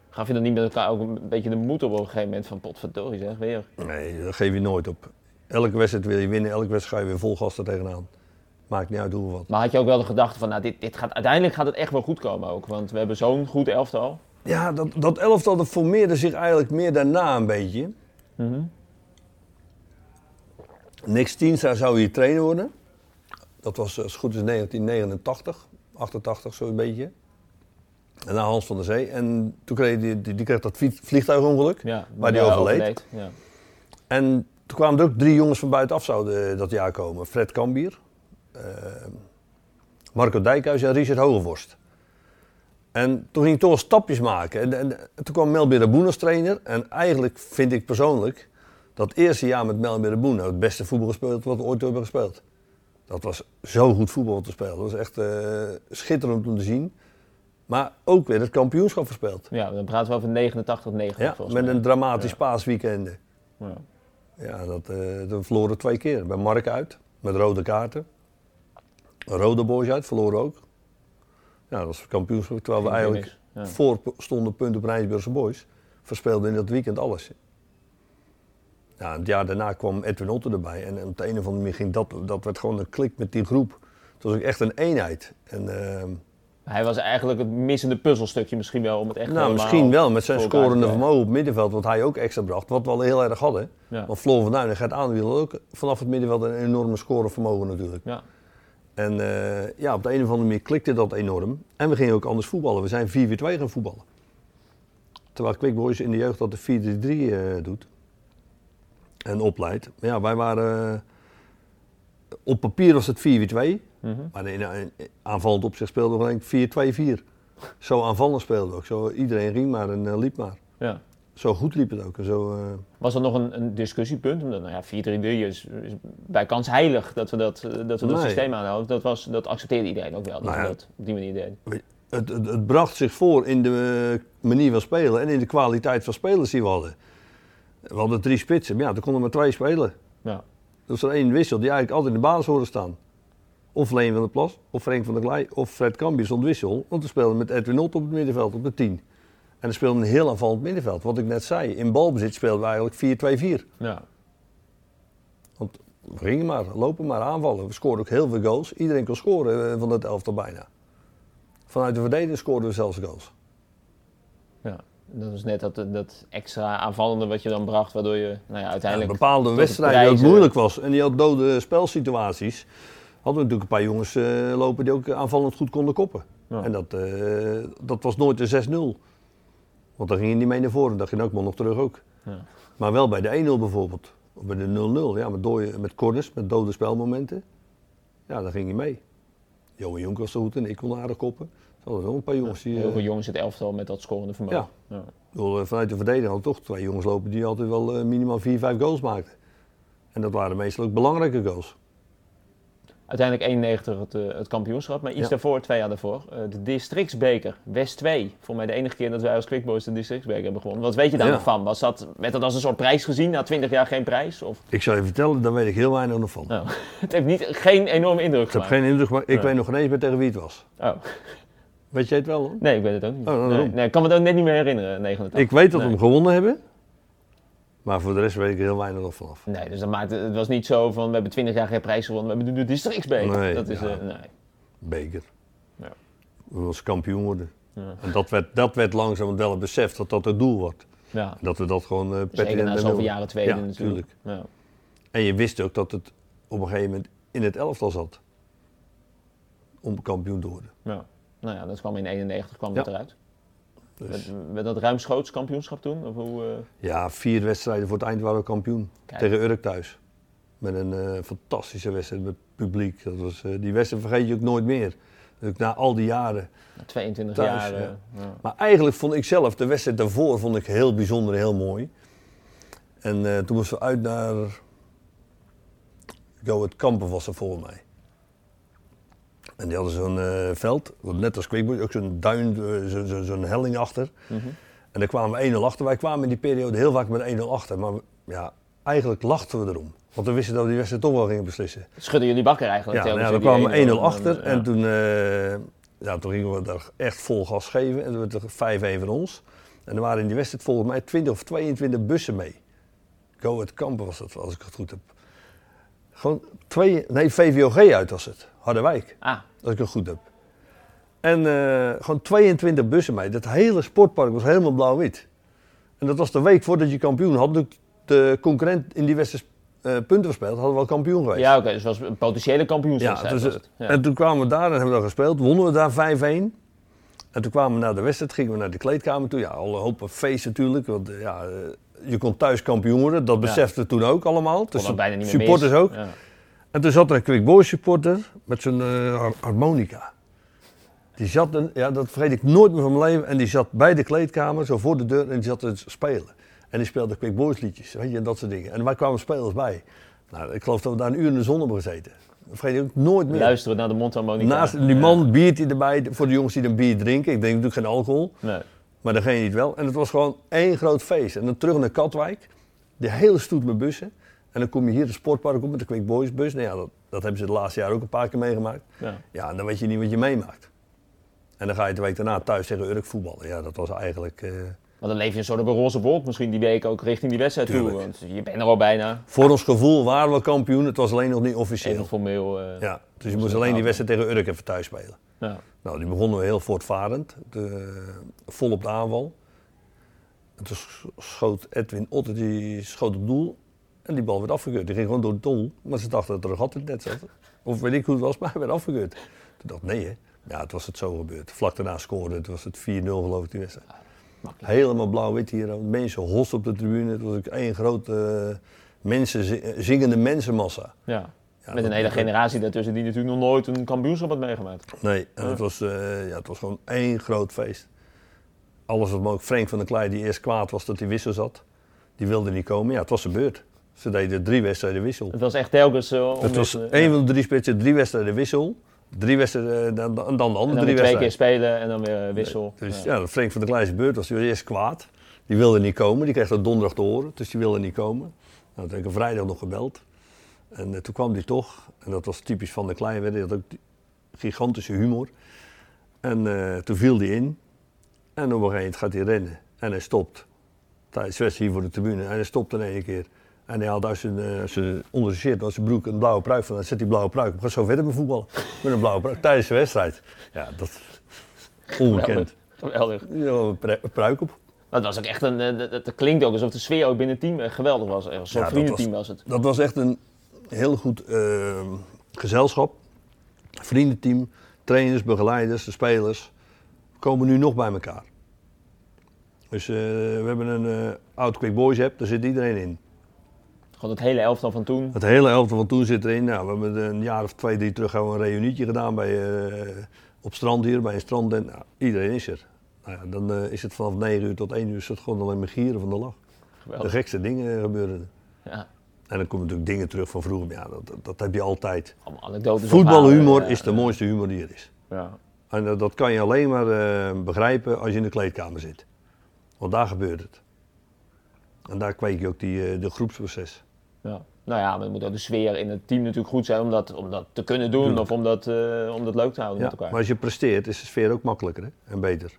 Gaf je dan niet met elkaar ook een beetje de moed op op een gegeven moment van potverdorie zeg, weer. Nee, dat geef je nooit op. Elke wedstrijd wil je winnen. Elke wedstrijd ga je weer vol gas er tegenaan. Maakt niet uit hoe wat. Maar had je ook wel de gedachte van, nou, dit, dit gaat, uiteindelijk gaat het echt wel goed komen ook. Want we hebben zo'n goed elftal. Ja, dat, dat elftal dat formeerde zich eigenlijk meer daarna een beetje. Mhm. Niks Tienstra zou hier trainer worden. Dat was als het goed is 1989, 88 zo'n beetje. En na Hans van der Zee. En toen kreeg die, die, die kreeg dat vlieg- vliegtuigongeluk. Ja, Waar die ja, overleed. Ja. En toen kwamen er ook drie jongens van buitenaf zouden dat jaar komen. Fred Kambier, eh, Marco Dijkhuis en Richard Hogevorst. En toen ging ik toch stapjes maken. En, en, toen kwam Melbir Boen als trainer. En eigenlijk vind ik persoonlijk dat eerste jaar met Melbir Boen het beste voetbal gespeeld wat we ooit hebben gespeeld. Dat was zo goed voetbal te spelen. Dat was echt eh, schitterend om te zien. Maar ook weer het kampioenschap verspeeld. ja, dan praten we over 89, 90 Ja, met een dramatisch Ja. paasweekend. Ja. Ja, dat, eh dat verloren twee keer. Bij Mark uit, met rode kaarten. Rode boys uit, verloren ook. Ja, dat was kampioenschap. Terwijl we eigenlijk. Ja. voor stonden punt op Rijnsburgse boys. Verspeelden in dat weekend alles. Ja, het jaar daarna kwam Edwin Otter erbij. En op de een of andere manier ging dat, dat werd gewoon een klik met die groep. Het was ook echt een eenheid. En, ehm, Hij was eigenlijk het missende puzzelstukje misschien wel om het echt nou, misschien wel met zijn scorende vermogen op het middenveld, wat hij ook extra bracht. Wat we al heel erg hadden. Ja. Want Floor van Duin en Gert Aanwiel had ook vanaf het middenveld een enorme scorevermogen natuurlijk. Ja. En eh, ja, op de een of andere manier klikte dat enorm. En we gingen ook anders voetballen. We zijn 4-4-2 gaan voetballen. Terwijl Quick Boys in de jeugd dat de 4-3-3 eh, doet. En opleidt. Maar ja, wij waren... eh, op papier was het 4-4-2. Mhm. Maar in, in aanvallend opzicht speelden we gewoon 4-2-4. Zo aanvallend speelden we ook. Zo, iedereen ging maar en eh, liep maar. Ja. Zo goed liep het ook. En zo, eh, Was er nog een, een discussiepunt? Omdat, nou ja, 4-3-3 is, is bij kans heilig dat we dat, eh, dat, we dat Nee. systeem aanhouden. Dat, was, dat accepteerde iedereen ook wel, dat Nou we dat op die manier deden. het, het, het bracht zich voor in de eh, manier van spelen en in de kwaliteit van spelers die we hadden. We hadden drie spitsen, maar ja, er konden maar twee spelen. Ja. Dus er één wissel die eigenlijk altijd in de basis hoorde staan. of Leen van der Plas, of Frank van der Klei, of Fred Cambier stond wissel. Want we speelden met Edwin Ott op het middenveld, op de 10. En dan speelden een heel aanvallend middenveld. Wat ik net zei, in balbezit speelden we eigenlijk 4-2-4. Ja. Want we gingen maar, lopen maar, aanvallen. We scoorden ook heel veel goals. Iedereen kon scoren eh, van dat elftal bijna. Vanuit de verdediging scoorden we zelfs goals. ja. Dat is net dat, dat extra aanvallende wat je dan bracht, waardoor je nou ja, Ja, uiteindelijk... bepaalde tot de wedstrijden die ook moeilijk was en die had dode spelsituaties. Hadden we natuurlijk een paar jongens eh, lopen die ook aanvallend goed konden koppen. Ja. En dat, eh, dat was nooit de 6-0. Want dan ging je niet mee naar voren, dat ging ook wel nog terug ook. Ja. Maar wel bij de 1-0 bijvoorbeeld. Of bij de 0-0, ja, met, dode, met corners, met dode spelmomenten. Ja, dan ging je mee. Johan Jonk was zo goed en ik kon aardig koppen. Er hadden wel een paar jongens die... Heel eh, veel jongens in het elftal met dat scorende vermogen. Ja. Bedoel, eh, vanuit de verdediging hadden toch twee jongens lopen die altijd wel eh, minimaal 4, 5 goals maakten. En dat waren meestal ook belangrijke goals. Uiteindelijk 91 het, eh, het kampioenschap, maar iets Ja. daarvoor, twee jaar daarvoor, eh, de districtsbeker, West 2. Voor mij de enige keer dat wij als Quickboys de districtsbeker hebben gewonnen. Wat weet je daar Ja. nog van? Was dat, werd dat als een soort prijs gezien, na 20 jaar geen prijs? Of, Ik zou je vertellen, daar weet ik heel weinig nog van. nou, het heeft niet, geen enorme indruk gemaakt. geen indruk, maar ik Ja. weet nog geen eens meer tegen wie het was. Oh, Weet jij het wel? Hoor? nee, ik weet het ook niet. Oh, nou, nee, ik kan me het ook net niet meer herinneren, 89. Ik weet dat we hem gewonnen hebben. Maar voor de rest weet ik er heel weinig nog vanaf. Nee, dus dat maakt, het was niet zo van, we hebben 20 jaar geen prijs gewonnen, we hebben nu de districtsbeker. Nee, dat is, ja. eh, nee. Beker. Ja. We moesten kampioen worden. Ja. En dat werd, dat werd langzaam wel het besef dat dat het doel wordt. Ja. Dat we dat gewoon uh, Zeker na zoveel jaren tweede Ja, natuurlijk. Ja. En je wist ook dat het op een gegeven moment in het elftal zat. Om kampioen te worden. Ja. Nou ja, dat kwam in 91 kwam dat eruit. Dus, Werd, dat ruimschoots kampioenschap toen? Of hoe, eh, ja, vier wedstrijden voor het eind waren we kampioen. Kijk. Tegen Urk thuis. Met een eh, fantastische wedstrijd met publiek. Dat was, eh, die wedstrijd vergeet je ook nooit meer. Na al die jaren. 22 Thuis, jaar. ja. ja. Maar eigenlijk vond ik zelf de wedstrijd daarvoor vond ik heel bijzonder en heel mooi. En toen moesten we uit naar Go het Kampen was er voor mij. En die hadden zo'n eh, veld, net als Quickboy, ook zo'n duin, eh, zo- zo- zo'n helling achter. Mhm. En daar kwamen we 1-0 achter. Wij kwamen in die periode heel vaak met 1-0 achter. Maar we- ja, eigenlijk lachten we erom. Want we wisten dat we die wedstrijd toch wel gingen beslissen. Schudden jullie bakker eigenlijk? Ja, nou die kwamen we 1-0 1-0 achter. En toen, eh, ja, toen gingen we daar echt vol gas geven. En toen werd er 5-1 van ons. En er waren in die wedstrijd volgens mij 20 of 22 bussen mee. Go het Kampen was dat, als ik het goed heb. Gewoon twee, nee, VVOG uit was het. Harderwijk, Ah, als ik het goed heb. En eh, gewoon 22 bussen mee. Dat hele sportpark was helemaal blauw-wit. En dat was de week voordat je kampioen had. De, de concurrent in die wedstrijd eh, punten verspeeld, hadden we al kampioen geweest. ja, oké. dus het was een potentiële kampioenswedstrijd. Ja, dus, het. Ja. En toen kwamen we daar en hebben we daar gespeeld. Wonnen we daar 5-1. En toen kwamen we naar de wedstrijd, gingen we naar de kleedkamer toe. Ja, al een hoop feest natuurlijk. Want eh, ja, eh, je kon thuis kampioen worden. Dat Ja. we toen ook allemaal. Dus bijna niet meer supporters mis. ook. Ja. En toen zat er een Quick Boys supporter met zijn har- harmonica. Die zat, een, ja, dat vergeet ik nooit meer van mijn leven. En die zat bij de kleedkamer, zo voor de deur, en die zat te spelen. En die speelde Quick Boys liedjes, weet je, en dat soort dingen. En wij kwamen spelers bij. Nou, ik geloof dat we daar een uur in de zon hebben gezeten. Dat vergeet ik ook nooit meer. Luisteren naar de mondharmonica. Naast die man biert hij erbij voor de jongens die een bier drinken. Ik denk natuurlijk geen alcohol, Nee. maar degene niet wel. En het was gewoon één groot feest. En dan terug naar Katwijk, de hele stoet met bussen. En dan kom je hier de sportpark op met de Quick Boys bus. Nou ja, dat, dat hebben ze de laatste jaren ook een paar keer meegemaakt. Ja. Ja, en dan weet je niet wat je meemaakt. En dan ga je de week daarna thuis tegen Urk voetballen. Ja, dat was eigenlijk... eh, Maar dan leef je een soort op een roze wolk misschien die week ook richting die wedstrijd toe. Want je bent er al bijna. voor ons gevoel waren we kampioen. Het was alleen nog niet Even officieel. formeel. eh, Ja, dus je moest alleen die wedstrijd tegen Urk even thuis spelen. ja. Nou, die begonnen we heel voortvarend. De, vol op de aanval. En toen sch- schoot Edwin Otter, die schoot op doel. En die bal werd afgekeurd. Die ging gewoon door het doel. Maar ze dachten dat er een gat in het net zat. Of weet ik hoe het was, maar hij werd afgekeurd. Toen dacht ik, nee hè. Ja, het was het zo gebeurd. Vlak daarna scoorde het. was het 4-0 geloof ik die wedstrijd. Helemaal blauw-wit hier. Mensen host op de tribune. Het was ook één grote eh, mensen, zi- zingende mensenmassa. Ja. Ja, Met een hele generatie daartussen die natuurlijk nog nooit een kampioenschap had meegemaakt. Nee, en Ja. het, was, eh, ja, het was gewoon één groot feest. Alles wat mogelijk. Frank van der Klei, die eerst kwaad was dat hij wissel zat, die wilde niet komen. Ja, het was zijn beurt. Ze deden drie wedstrijden wissel. Het was echt telkens zo. om Het was eh, één van de drie spitsen, drie wedstrijden wissel. Drie wedstrijden, eh, dan, dan dan de En andere dan drie weer twee keer spelen en dan weer wissel. Dus Ja. ja, Frank van der Klei zijn beurt was eerst kwaad. Die wilde niet komen, die kreeg dat donderdag te horen, dus die wilde niet komen. Nou, toen heb ik vrijdag nog gebeld. En toen kwam hij toch, en dat was typisch van de kleine, hij had ook gigantische humor. En toen viel hij in. En op een gegeven moment gaat hij rennen. En hij stopt. Tijdens de wedstrijd hier voor de tribune. En hij stopt in één keer. En hij haalt uit zijn, uh, zijn, onder zijn shirt, zijn broek, een blauwe pruik van. Dan zet die blauwe pruik op. Gaat zo verder met voetballen. Met een blauwe pruik tijdens de wedstrijd. Ja, dat onbekend. Geweldig. Ja, een pruik op. Dat was ook echt een. Dat, dat klinkt ook alsof de sfeer ook binnen het team geweldig was. Zo'n ja, vriendenteam was, was, het. Dat was echt een heel goed uh, gezelschap. Vriendenteam, trainers, begeleiders, de spelers. komen nu nog bij elkaar. Dus uh, we hebben een uh, oud Quick Boys app, daar zit iedereen in. Gewoon het hele elftal van toen? Het hele elftal van toen zit erin. Nou, we hebben een jaar of twee, drie terug een reunietje gedaan bij, op strand hier, bij een strand. En, nou, iedereen is er. Nou ja, dan is het vanaf 9 uur tot 1 uur is het gewoon alleen maar gieren van de lach. Geweldig. De gekste dingen gebeuren. Ja. En dan komen natuurlijk dingen terug van vroeger. Ja, dat, dat, heb je altijd. Voetbalhumor is de mooiste humor die er is. Ja. En dat, dat kan je alleen maar begrijpen als je in de kleedkamer zit. Want daar gebeurt het. En daar kweek je ook die, de groepsproces. Ja. Nou ja, maar moet ook de sfeer in het team natuurlijk goed zijn om dat, om dat te kunnen doen of om dat, uh, om dat leuk te houden ja, met elkaar. Maar als je presteert is de sfeer ook makkelijker hè? en beter.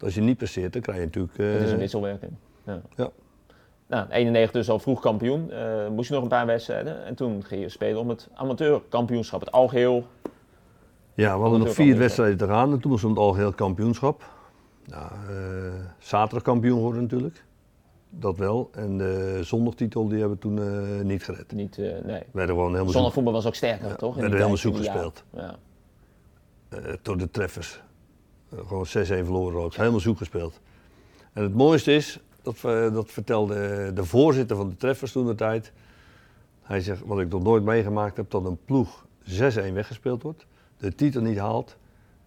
Als je niet presteert, dan krijg je natuurlijk... het is een wisselwerking. Ja. ja. Nou, 91 dus al vroeg kampioen. Uh, moest je nog een paar wedstrijden. En toen ging je spelen om het amateurkampioenschap, het algeheel. Ja, we hadden nog vier wedstrijden te gaan en toen was het algeheel kampioenschap. Nou, zaterdag kampioen geworden natuurlijk. Dat wel. En de zondagtitel die hebben we toen uh, niet gered. Niet, nee. Werden gewoon helemaal Zondagvoetbal was ook sterker, ja, toch? We werden helemaal zoek gespeeld. Ja. door de treffers. gewoon 6-1 verloren ook. Helemaal zoek gespeeld. En het mooiste is, dat, dat vertelde de voorzitter van de treffers toen de tijd. Hij zegt, wat ik nog nooit meegemaakt heb, dat een ploeg 6-1 weggespeeld wordt, de titel niet haalt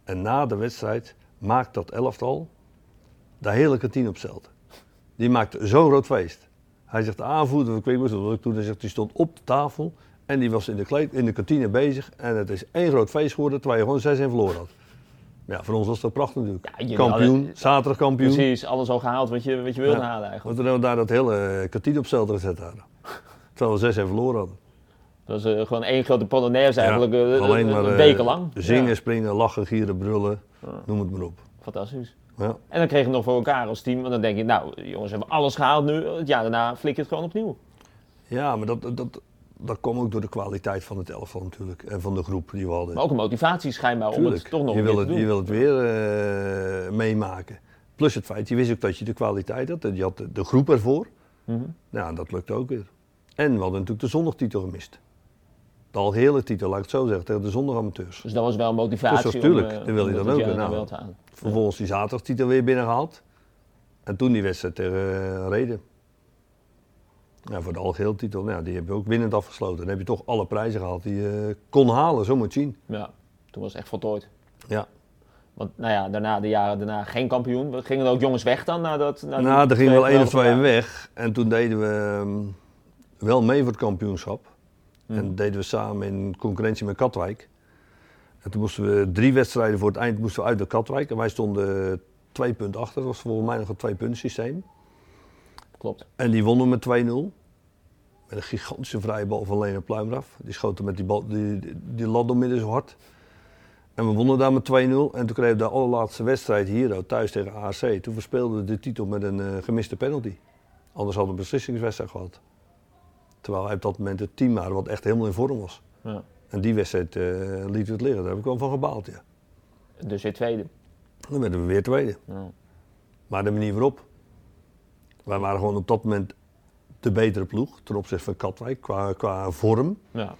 en na de wedstrijd maakt dat elftal de hele kantine op zelden. Die maakt zo'n groot feest. Hij zegt, de aanvoerder van Quickboys, dat was ik toen, hij zegt, die stond op de tafel en die was in de, kleed, in de kantine bezig en het is één groot feest geworden terwijl je gewoon 6-1 verloren had. Ja, voor ons was dat prachtig natuurlijk. Ja, kampioen, zaterdag kampioen. Precies, alles al gehaald wat je, wat je wilde halen eigenlijk. Want we hebben daar dat hele eh, kantine op zelden gezet hadden. Terwijl we zes en verloren hadden. Dat was uh, gewoon één grote polonaise eigenlijk, uh, alleen maar, een weken lang. Zingen, springen, lachen, gieren, brullen, noem het maar op. Fantastisch. Ja. En dan kreeg je nog voor elkaar als team, want dan denk je, nou jongens, we hebben alles gehaald nu, het jaar daarna flik je het gewoon opnieuw. Ja, maar dat, dat, dat komt ook door de kwaliteit van het elftal natuurlijk en van de groep die we hadden. Maar ook een motivatie schijnbaar om het toch nog je wil het, Je wil het weer uh, meemaken. Plus het feit, je wist ook dat je de kwaliteit had. Je had de, groep ervoor. Mm -hmm. Nou, dat lukte ook weer. En we hadden natuurlijk de zondagtitel gemist. De algehele titel, laat ik het zo zeggen, tegen de zondag-amateurs. Dus dat was wel een motivatie dus natuurlijk, uh, dan wil je dan ook nou, Vervolgens die zaterdagtitel weer binnengehaald. En toen die wedstrijd tegen uh, Reden. Ja, voor de algeheel titel, nou, die heb je ook winnend afgesloten. Dan heb je toch alle prijzen gehad die je kon halen, zo moet je zien. Ja, toen was het echt voltooid. Ja. Want nou ja, daarna, de jaren daarna geen kampioen. Gingen er ook jongens weg dan? Nadat, na nou, er gingen wel één of twee weg. En toen deden we um, wel mee voor het kampioenschap. En deden we samen in concurrentie met Katwijk. En toen moesten we drie wedstrijden voor het eind moesten we uit de Katwijk. En wij stonden twee punten achter. Dat was volgens mij nog een twee punten systeem. Klopt. En die wonnen met 2-0. Met een gigantische vrije bal van Lena Pluimraf. Die schoten met die, bal, die, die, die lat midden zo hard. En we wonnen daar met 2-0. En toen kregen we de allerlaatste wedstrijd hier thuis tegen ARC. Toen verspeelden we de titel met een uh, gemiste penalty. Anders hadden we een beslissingswedstrijd gehad. Terwijl hij op dat moment het team waren wat echt helemaal in vorm was. Ja. En die wedstrijd uh, lieten we het liggen. Daar heb ik wel van gebaald, ja. Dus weer tweede? Dan werden we weer tweede. Ja. Maar de manier waarop. Wij waren gewoon op dat moment de betere ploeg ten opzichte van Katwijk qua, qua vorm. Ja.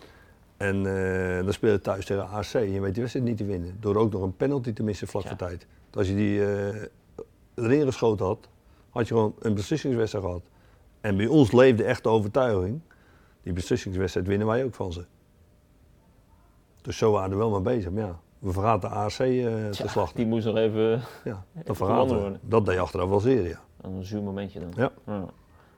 En uh, dan speel je thuis tegen AC en je weet die wedstrijd niet te winnen. Door ook nog een penalty te missen vlak voor tijd. Als je die uh, erin geschoten had, had je gewoon een beslissingswedstrijd gehad. En bij ons leefde echt de overtuiging, die beslissingswedstrijd winnen wij ook van ze. Dus zo waren we wel mee bezig. Maar ja, we vergaten de AC uh, te slachten. Die moest nog even. Ja, dat vergaten Dat deed achteraf wel zeer, ja. Een zuur momentje dan. Ja. ja.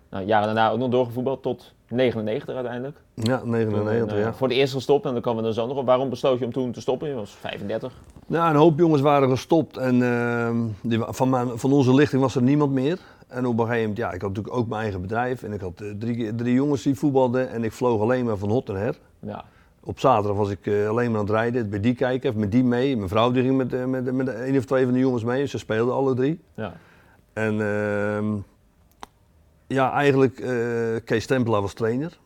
Nou, jaren daarna ook nog doorgevoetbald tot 99 uiteindelijk. Ja, 99, Toen, eh, ja. Voor het eerst gestopt en dan komen we er zo nog op. Waarom besloot je om toen te stoppen? Je was 35. Nou, een hoop jongens waren gestopt en ehm, die, van, mijn, van onze lichting was er niemand meer. En op een gegeven moment, ja, ik had natuurlijk ook mijn eigen bedrijf en ik had eh, drie, drie jongens die voetbalden en ik vloog alleen maar van hot naar her. Ja. Op zaterdag was ik eh, alleen maar aan het rijden, bij die kijken, met die mee. Mijn vrouw die ging met, met, met een of twee van de jongens mee, ze speelden alle drie. ja. En ehm, ja, eigenlijk, eh, Kees Stempelaar was trainer.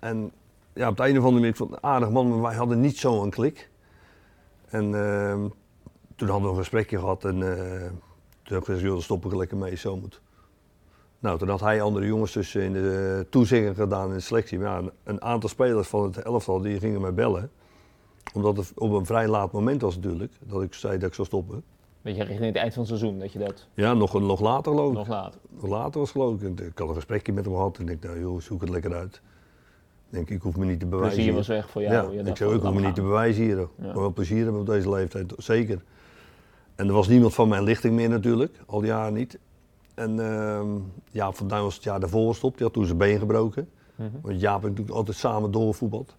En ja, op het einde van de ik vond een aardig man, maar wij hadden niet zo'n klik. En ehm, toen hadden we een gesprekje gehad en eh, toen heb ik gezegd, joh, stop ik er lekker mee, zo moet. Nou, toen had hij andere jongens dus in de toezegging gedaan in de selectie. Maar ja, een aantal spelers van het elftal die gingen mij bellen. Omdat het op een vrij laat moment was natuurlijk, dat ik zei dat ik zou stoppen. Beetje richting het eind van het seizoen dat je dat Ja, nog, nog later geloof ik. nog later. Later was geloof ik. Ik had een gesprekje met hem gehad en ik dacht, nou joh, zoek het lekker uit. Ik denk, ik hoef me niet te bewijzen. Plezier hier. was weg voor jou. ja, Je ik zei, ik hoef me niet te bewijzen hier. Ik Ja. wil wel plezier hebben op deze leeftijd, zeker. En er was niemand van mijn lichting meer natuurlijk, al die jaren niet. En ehm ja, Van Duin was het jaar daarvoor gestopt, die had toen zijn been gebroken. Mhm. Want Jaap en ik natuurlijk altijd samen doorgevoetbald.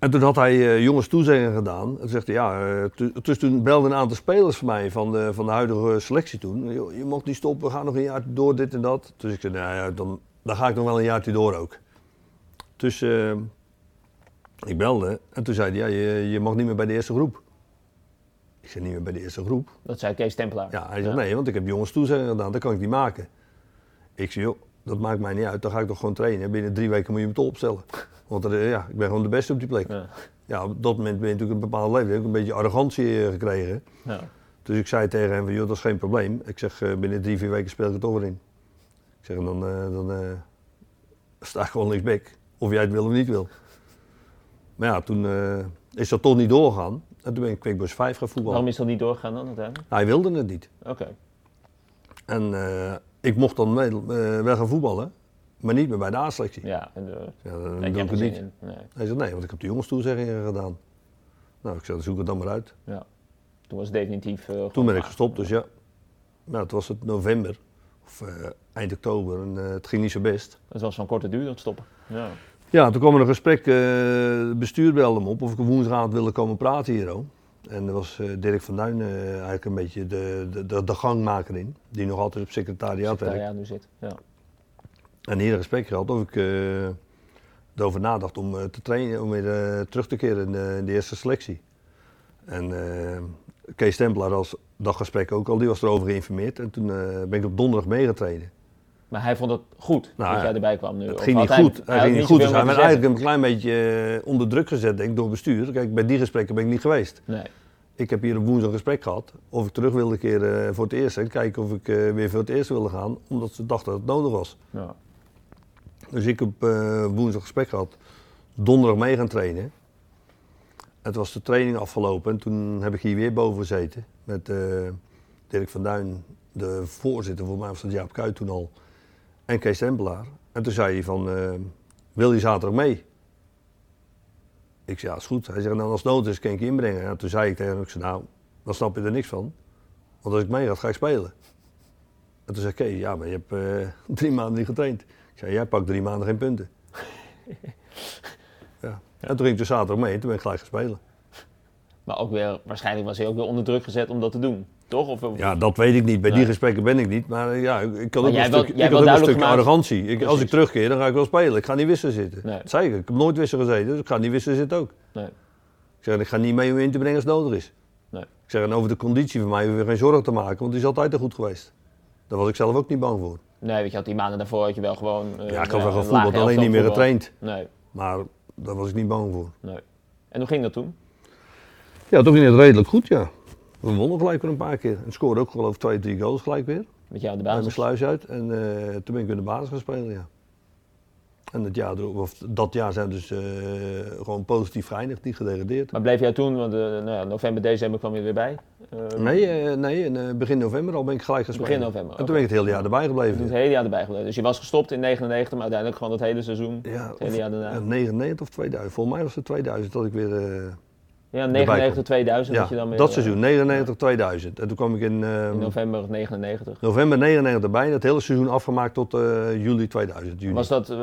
En toen had hij eh, jongens toezeggingen gedaan. En toen zegt hij, ja, tu- dus toen belden een aantal spelers van mij van de, van de huidige selectie toen. "Joh, Je mocht niet stoppen, we gaan nog een jaar door, dit en dat. Dus ik zei, nou ja, dan, dan ga ik nog wel een jaartje door ook. Dus eh, ik belde en toen zei hij, ja, je, je mag niet meer bij de eerste groep. Ik zei, niet meer bij de eerste groep? Dat zei Kees Tempelaar. Ja, hij zegt, nee, want ik heb jongens toezeggingen gedaan, dat kan ik niet maken. Ik zei, joh, dat maakt mij niet uit, dan ga ik toch gewoon trainen. Binnen drie weken moet je me toch opstellen. Want er, ja, ik ben gewoon de beste op die plek. Ja. Ja, op dat moment ben je natuurlijk een bepaalde leeftijd. Ik heb een beetje arrogantie eh, gekregen. Ja. Dus ik zei tegen hem van, joh, dat is geen probleem. Ik zeg, eh, binnen drie, vier weken speel ik er toch weer in. Ik zeg, en dan, eh, dan eh, sta ik gewoon linksback. Of jij het wil of niet wil. Maar ja, toen eh, is dat toch niet doorgegaan. En toen ben ik Quickboys 5 gaan voetballen. Waarom is dat niet doorgegaan dan uiteindelijk? Hij wilde het niet. Oké. En eh, ik mocht dan mee, eh, wel gaan voetballen, maar niet meer bij de A-selectie. Ja, en de, Ja, dan doe ik het niet. in. Nee. Hij zei, nee, want ik heb de jongens toezeggingen gedaan. Nou, ik zei, dan zoek het dan maar uit. Ja. Toen was het definitief. eh, Toen ben ik gestopt, dus ja. Nou, het was het november, of eh, eind oktober, en het ging niet zo best. Het was van korte duur dat stoppen. Ja. Ja, toen kwam er een gesprek, het bestuur belde me op of ik woensdagavond wilde komen praten hier. ook. En er was eh, Dirk van Duin eh, eigenlijk een beetje de, de, de, de gangmaker in, die nog altijd op secretariaat Daar ja, nu zit. Ja. En hier een gesprek gehad of ik eh, erover nadacht om te trainen, om weer terug te keren in de, in de eerste selectie. En Kees Tempelaar als dat gesprek ook al, die was erover geïnformeerd. En toen ben ik op donderdag meegetreden. Maar hij vond het goed Nou, dat jij erbij kwam nu. Het ging niet goed. hij ging niet goed. Dus hij werd eigenlijk een klein beetje eh, onder druk gezet denk ik, door bestuur. Kijk, bij die gesprekken ben ik niet geweest. Nee. Ik heb hier op woensdag een gesprek gehad of ik terug wilde keren voor het eerst. En kijken of ik eh, weer voor het eerst wilde gaan, omdat ze dachten dat het nodig was. Ja. Dus ik heb eh, woensdag gesprek gehad. Donderdag mee gaan trainen. Het was de training afgelopen en toen heb ik hier weer boven gezeten. Met eh, Dirk van Duin, de voorzitter, voor mij was dat Jaap Kuit toen al. En Kees Tempelaar. En toen zei hij van, eh, wil je zaterdag mee? Ik zei, ja, is goed. Hij zegt, nou als het nood is, kan ik je inbrengen. Ja, toen zei ik tegen hem, ik zei, nou, dan snap je er niks van. Want als ik mee ga, ga ik spelen. En toen zei Kees, ja, maar je hebt eh, drie maanden niet getraind. Ik zei, jij pakt drie maanden geen punten. ja. En toen ging ik dus zaterdag mee en toen ben ik gelijk gaan spelen. Maar ook weer, waarschijnlijk was hij ook weer onder druk gezet om dat te doen. Toch? Of, of- Ja, dat weet ik niet. Bij die gesprekken ben ik niet. Maar eh, ja, ik ik Maar ook jij een stuk, jij ik had ook een gemaakt- arrogantie. Ik, als ik terugkeer, dan ga ik wel spelen. Ik ga niet wisselen zitten. Nee. Zeker, ik heb nooit wisselen gezeten, dus ik ga niet wisselen zitten ook. Nee. Ik zeg, ik ga niet mee om in te brengen als het nodig is. Nee. Ik zeg, en over de conditie van mij hoef je geen zorgen te maken, want die is altijd al goed geweest. Daar was ik zelf ook niet bang voor. Nee, weet je, had die maanden daarvoor had je wel gewoon... eh, ja, ik had wel gevoetbald, alleen niet meer getraind. Nee, Maar daar was ik niet bang voor. nee. En hoe ging dat toen? Ja, toen ging het redelijk goed, ja. We wonnen gelijk weer een paar keer. En scoorde ook geloof ik twee, drie goals gelijk weer. Met jou de basis? sluis uit. En toen ben ik weer de basis gaan spelen, ja. En het jaar, of dat jaar zijn we dus eh, gewoon positief geëindigd, niet gedegradeerd. Maar bleef jij toen, want eh, nou ja, november, december kwam je weer bij? Eh, Nee, nee in begin november al ben ik gelijk gaan spelen. Begin november, En toen ben ik het hele jaar erbij gebleven. het hele jaar erbij gebleven. Dus je was gestopt in 99, maar uiteindelijk gewoon het hele seizoen. Ja, het hele jaar daarna. ja, 99 of 2000. Volgens mij was het 2000 dat ik weer, Ja, erbij 99 2000 Ja, dat je dan dat eh, seizoen, 99, 2000. En toen kwam ik in, In november 99. november 99 erbij. Het hele seizoen afgemaakt tot eh, juli 2000. Juni. Was dat eh,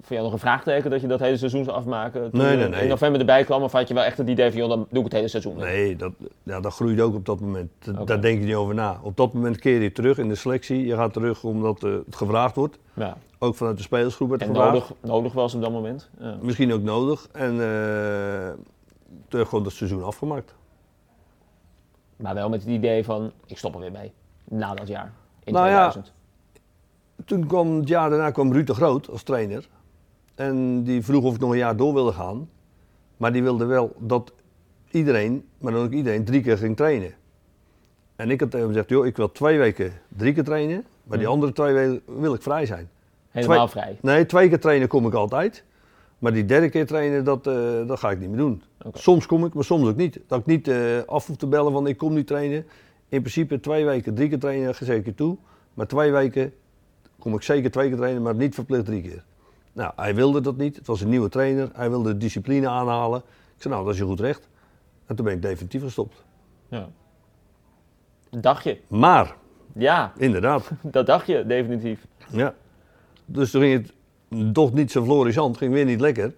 voor jou nog een vraagteken dat je dat hele seizoen zou afmaken? Toen Nee, nee, nee. in november erbij kwam, of had je wel echt het idee van, joh, dan doe ik het hele seizoen? Nee, dat, ja, dat groeide ook op dat moment. Dat-. Daar denk je niet over na. Op dat moment keer je terug in de selectie. Je gaat terug omdat het gevraagd wordt. Ja. Ook vanuit de spelersgroep werd En gevraagd. nodig, nodig was op dat moment. Ja. Misschien ook nodig. En gewoon dat seizoen afgemaakt. Maar wel met het idee van, ik stop er weer mee. Na dat jaar. In Nou ja, 2000. Toen kwam het jaar daarna kwam Ruud de Groot als trainer. En die vroeg of ik nog een jaar door wilde gaan. Maar die wilde wel dat iedereen, maar dan ook iedereen, drie keer ging trainen. En ik had tegen hem gezegd, joh, ik wil twee weken drie keer trainen. Maar die andere twee weken wil ik vrij zijn. Helemaal vrij. Nee, twee keer trainen kom ik altijd. Maar die derde keer trainen, dat, eh, dat ga ik niet meer doen. Soms kom ik, maar soms ook niet. Dat ik niet eh, af hoef te bellen van ik kom niet trainen. In principe twee weken, drie keer trainen ik je toe. Maar twee weken kom ik zeker twee keer trainen, maar niet verplicht drie keer. Nou, hij wilde dat niet. Het was een nieuwe trainer. Hij wilde de discipline aanhalen. Ik zei, nou, dat is je goed recht. En toen ben ik definitief gestopt. Ja. Dacht je. Maar, Ja, inderdaad, dat dacht je, definitief. ja. Dus toen ging het toch niet zo florissant, ging weer niet lekker.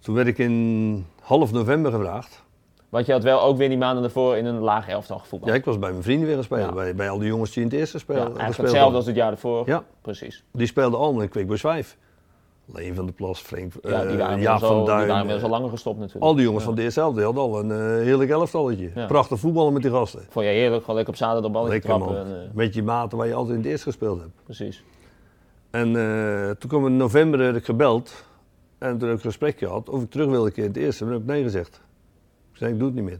Toen werd ik in half november gevraagd. Want je had wel ook weer die maanden ervoor in een laag elftal gevoetbald. Ja, ik was bij mijn vrienden weer spelen. Ja. Bij, bij al die jongens die in het eerste Ja, speelden. eigenlijk gespeeld hetzelfde als het jaar ervoor. Ja, Precies. die speelden allemaal in Quickboys 5. Leen van der Plas, Frank, Ja, die eh, waren, Jaap van die waren wel zo eh, langer gestopt natuurlijk. al die jongens Ja. van de eerste helft, die hadden al een eh, heerlijk elftalletje. Ja. Prachtig voetballen met die gasten. Vond je heerlijk, gewoon lekker op zaterdag balletje Lekker man. trappen. En, Met je maten waar je altijd in het eerste gespeeld hebt. precies. En eh, toen kwam in november werd ik gebeld. En toen heb ik een gesprek gehad of ik terug wilde keren in het eerste. Maar toen heb ik nee gezegd. Ik zei, ik doe het niet meer.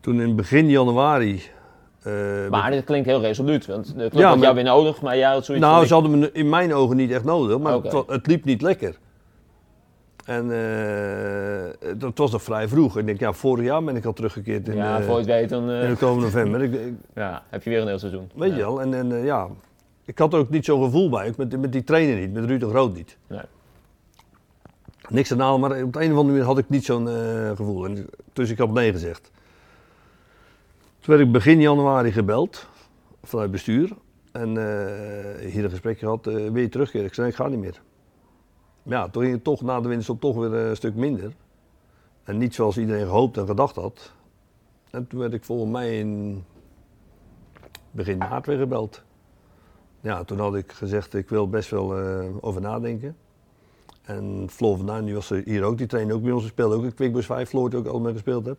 Toen in begin januari... eh, Maar dit klinkt heel resoluut, want de club Ja, maar- jou weer nodig, maar jij had zoiets Nou, ze hadden me in mijn ogen niet echt nodig, maar het, het liep niet lekker. En eh, dat was nog vrij vroeg. Ik denk, ja, vorig jaar ben ik al teruggekeerd in, ja, voor het weet, dan in oktober, november. Ik, ik- ja, heb je weer een heel seizoen. weet ja. je wel, en, en ja, ik had er ook niet zo'n gevoel bij. Ook met, met die trainer niet, met Ruud de Groot niet. Nee. Niks aan halen, maar op de een of andere manier had ik niet zo'n eh, gevoel. En, dus ik had nee gezegd. Toen werd ik begin januari gebeld vanuit bestuur. En eh, hier een gesprek gehad, eh wil je terugkeren? Ik zei, nee, ik ga niet meer. Ja, toen ging het toch na de winterstop toch weer een stuk minder. En niet zoals iedereen gehoopt en gedacht had. En toen werd ik volgens mij in begin maart weer gebeld. Ja, toen had ik gezegd, ik wil best wel eh, over nadenken. En Floor van Duin, die was er hier ook, die trainde ook bij ons, speelde ook in Quickboys 5, Floor die ook allemaal gespeeld heb.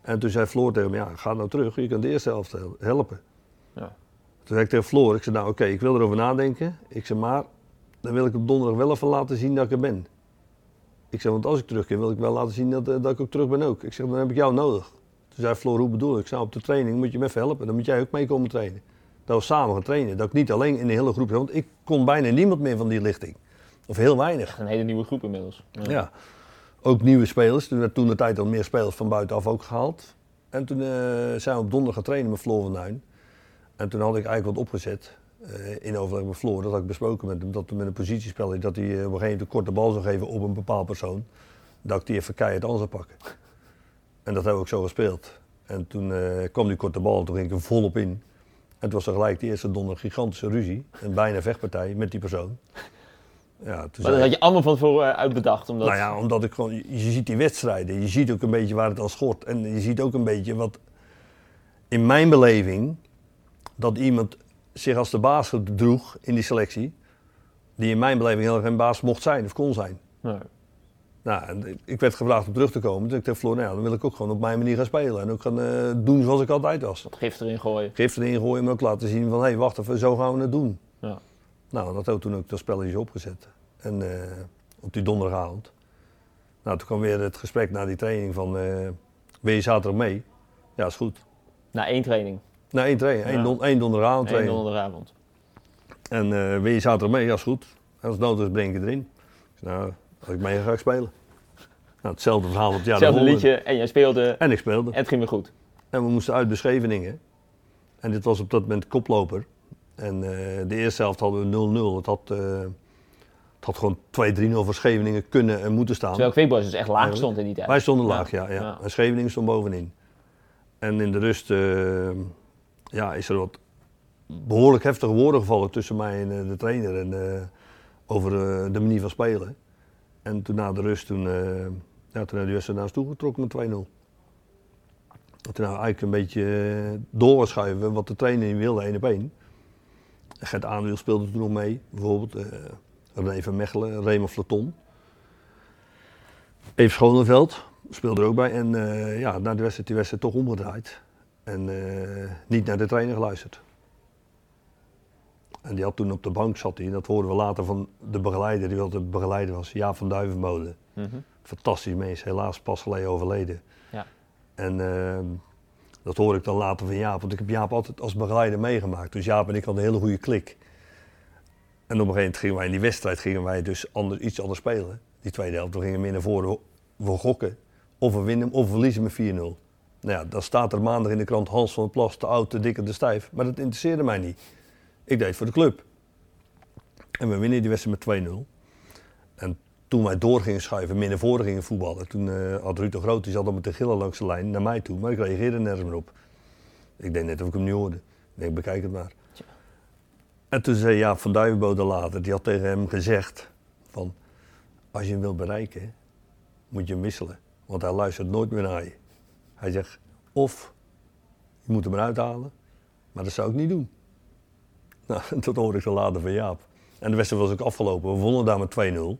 En toen zei Floor tegen me, ja, ga nou terug, je kan de eerste helft hel- helpen. Ja. Toen zei ik tegen Floor, ik zei, nou oké, ik wil erover nadenken. Ik zei, maar dan wil ik op donderdag wel even laten zien dat ik er ben. Ik zei, want als ik terugkom, wil ik wel laten zien dat, eh, dat ik ook terug ben ook. Ik zeg, dan heb ik jou nodig. Toen zei Floor, hoe bedoel ik? Ik zei, op de training moet je me even helpen, dan moet jij ook mee komen trainen. Dat we samen gaan trainen, dat ik niet alleen in de hele groep, want ik kon bijna niemand meer van die lichting. Of heel weinig. Een hele nieuwe groep inmiddels. Ja. Ook nieuwe spelers. Er werd toen de tijd al meer spelers van buitenaf ook gehaald. En toen eh, zijn we op donderdag gaan trainen met Floor van Duin. En toen had ik eigenlijk wat opgezet eh, in overleg met Floor. Dat had ik besproken met hem. Dat met een positiespel, dat hij eh, op een gegeven moment een korte bal zou geven op een bepaald persoon. Dat ik die even keihard aan zou pakken. En dat hebben we ook zo gespeeld. En toen kwam die korte bal en toen ging ik er volop in. Het was tegelijk de eerste donderdag gigantische ruzie. En bijna vechtpartij met die persoon. Ja, toen Maar dat had je allemaal van tevoren eh, uitbedacht. Omdat... nou ja, omdat ik gewoon, je ziet die wedstrijden, je ziet ook een beetje waar het aan schort. En je ziet ook een beetje wat, in mijn beleving, dat iemand zich als de baas gedroeg in die selectie, die in mijn beleving erg geen baas mocht zijn of kon zijn. Nee. Nou, ik werd gevraagd om terug te komen. Dus ik dacht, Floor, nou ja, dan wil ik ook gewoon op mijn manier gaan spelen. En ook gaan eh, doen zoals ik altijd was. Wat gif erin gooien. Gif erin gooien, maar ook laten zien van, hé, hey, wacht even, zo gaan we het doen. Ja. Nou, dat we toen ook dat spelletje opgezet. En eh, op die donderdagavond. Nou, toen kwam weer het gesprek na die training van, eh wil je zaterdag mee? Ja, is goed. Na één training. Nou, één training, één, Ja. don, één donderdagavond Eén training. donderdagavond. En eh, wil je zaterdag mee? Ja, is goed. Als nood is, breng ik het erin. Nou, als ik mee ga, spelen. Nou, hetzelfde verhaal het jaar Hetzelfde liedje en jij speelde En ik speelde. en het ging weer goed. En we moesten uit Bescheveningen. En dit was op dat moment koploper. En eh, de eerste helft hadden we 0-0. Het had, eh, Het had gewoon 2-3-0 voor Scheveningen kunnen en moeten staan. Terwijl Quickboys dus echt laag stond in die tijd. Wij stonden laag, ja. ja, ja. En Scheveningen stond bovenin. En in de rust uh, ja, is er wat behoorlijk heftige woorden gevallen tussen mij en uh, de trainer. En, uh, over de manier van spelen. En toen na de rust, toen, hebben die wedstrijd naar ons toegetrokken met 2-0. Toen nou eigenlijk een beetje doorschuiven wat de trainer wilde, één op één. Gert Aanwiel speelde toen nog mee, bijvoorbeeld. Uh, René van Mechelen, Raymond Flaton. Even Schoneveld speelde er ook bij. En uh, ja, na de wedstrijd die wedstrijd toch omgedraaid. En uh, niet naar de trainer geluisterd. En die had toen op de bank zat hij, dat hoorden we later van de begeleider, die wel de begeleider was, Jaap van Duivenbode. Mm -hmm. Fantastisch mens, helaas pas geleden overleden. Ja. En uh, dat hoor ik dan later van Jaap, want ik heb Jaap altijd als begeleider meegemaakt. Dus Jaap en ik hadden een hele goede klik. En op een gegeven moment gingen wij in die wedstrijd gingen wij dus anders, iets anders spelen. Die tweede helft, we gingen meer naar voren, we gokken. Of we winnen of we verliezen met 4-0. Nou ja, dan staat er maandag in de krant Hans van der Plas, te oud, te dik en te stijf. Maar dat interesseerde mij niet. Ik deed het voor de club. En we winnen die wedstrijd met 2-0. En toen wij door gingen schuiven, meer naar voren gingen voetballen, toen uh, had Ruud de Groot, die zat al met de gillen langs de lijn naar mij toe. Maar ik reageerde nergens meer op. Ik deed net of ik hem niet hoorde. Ik denk, bekijk het maar. Ja. En toen zei Jaap van Duivenbode later, die had tegen hem gezegd van, als je hem wilt bereiken, moet je hem wisselen. Want hij luistert nooit meer naar je. Hij zegt, of je moet hem eruit halen, maar dat zou ik niet doen. Nou, dat hoorde ik zo later van Jaap. En de wedstrijd was ook afgelopen. We wonnen daar met 2-0. En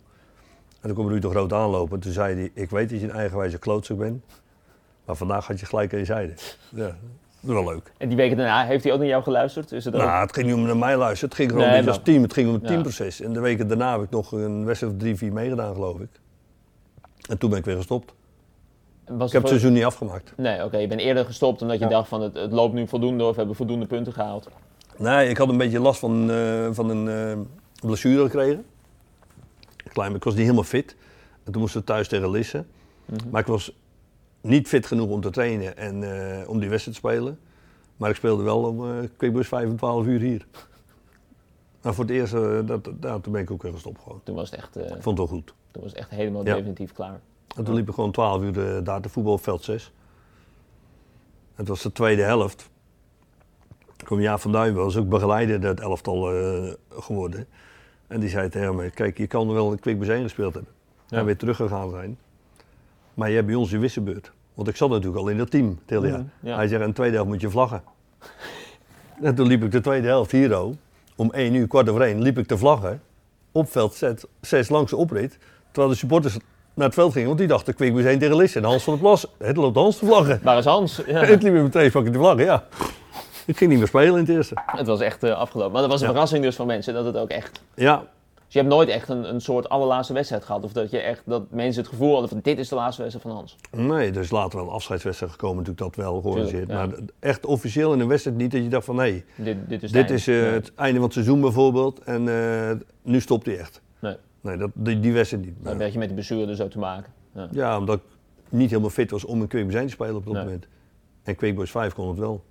toen kwam Ruud de Groot aanlopen. En toen zei hij, ik weet dat je een eigenwijze klootzak bent. Maar vandaag had je gelijk aan je zijde. Ja, dat is wel leuk. En die weken daarna heeft hij ook naar jou geluisterd? Is het ook... Nou, het ging niet om naar mij luisteren. Het ging gewoon nee, als team. Het ging om het teamproces. En de weken daarna heb ik nog een wedstrijd of drie, vier meegedaan, geloof ik. En toen ben ik weer gestopt. Was ik heb het seizoen niet afgemaakt. Nee, oké. Je bent eerder gestopt omdat je dacht van het, het, loopt nu voldoende of we hebben voldoende punten gehaald. Nee, ik had een beetje last van, uh, van een uh, blessure gekregen. Klein, ik was niet helemaal fit. En toen moesten we thuis tegen Lisse. Mm -hmm. Maar ik was niet fit genoeg om te trainen en uh, om die wedstrijd te spelen. Maar ik speelde wel om Quickbus 5 en 12 uur hier. Maar voor het eerst, dat, dat, toen ben ik ook weer gestopt gewoon. Toen was het echt... ik vond het wel goed. Toen was het echt helemaal ja. definitief klaar. En toen liep ik gewoon 12 uur daar te voetbal op veld 6. Het was de tweede helft kwam Jaap van Duin was ook begeleider dat elftal uh, geworden. En die zei tegen me, kijk, je kan wel een kwik bezeen gespeeld hebben. Ja. En weer teruggegaan zijn. Maar je hebt bij ons je wisselbeurt. Want ik zat natuurlijk al in dat team, tel mm, ja. Hij zei, in de tweede helft moet je vlaggen. en toen liep ik de tweede helft hier Om 1 uur, kwart over 1, liep ik te vlaggen. Op veld 6 langs de oprit. Terwijl de supporters naar het veld gingen. Want die dachten, kwik bezeen tegen Lisse en Hans van der Plas. Het loopt Hans te vlaggen. Waar is Hans? Ja. het liep met twee pakken te vlaggen, ja. Ik ging niet meer spelen in het eerste. Het was echt uh, afgelopen. Maar dat was een verrassing dus van mensen dat het ook echt... Ja. Dus je hebt nooit echt een, een soort allerlaatste wedstrijd gehad? Of dat, je echt, dat mensen het gevoel hadden van dit is de laatste wedstrijd van Hans? Nee, er is later wel een afscheidswedstrijd gekomen natuurlijk dat wel georganiseerd. Maar echt officieel in een wedstrijd niet dat je dacht van nee, dit, dit is, dit is uh, het einde van het seizoen bijvoorbeeld en uh, nu stopt hij echt. Nee. Nee, dat, die, die wedstrijd niet. Dan werd je met de blessure zo te maken. Ja. ja. omdat ik niet helemaal fit was om een Quick te spelen op dat nee. moment. En Quick Boys 5 kon het wel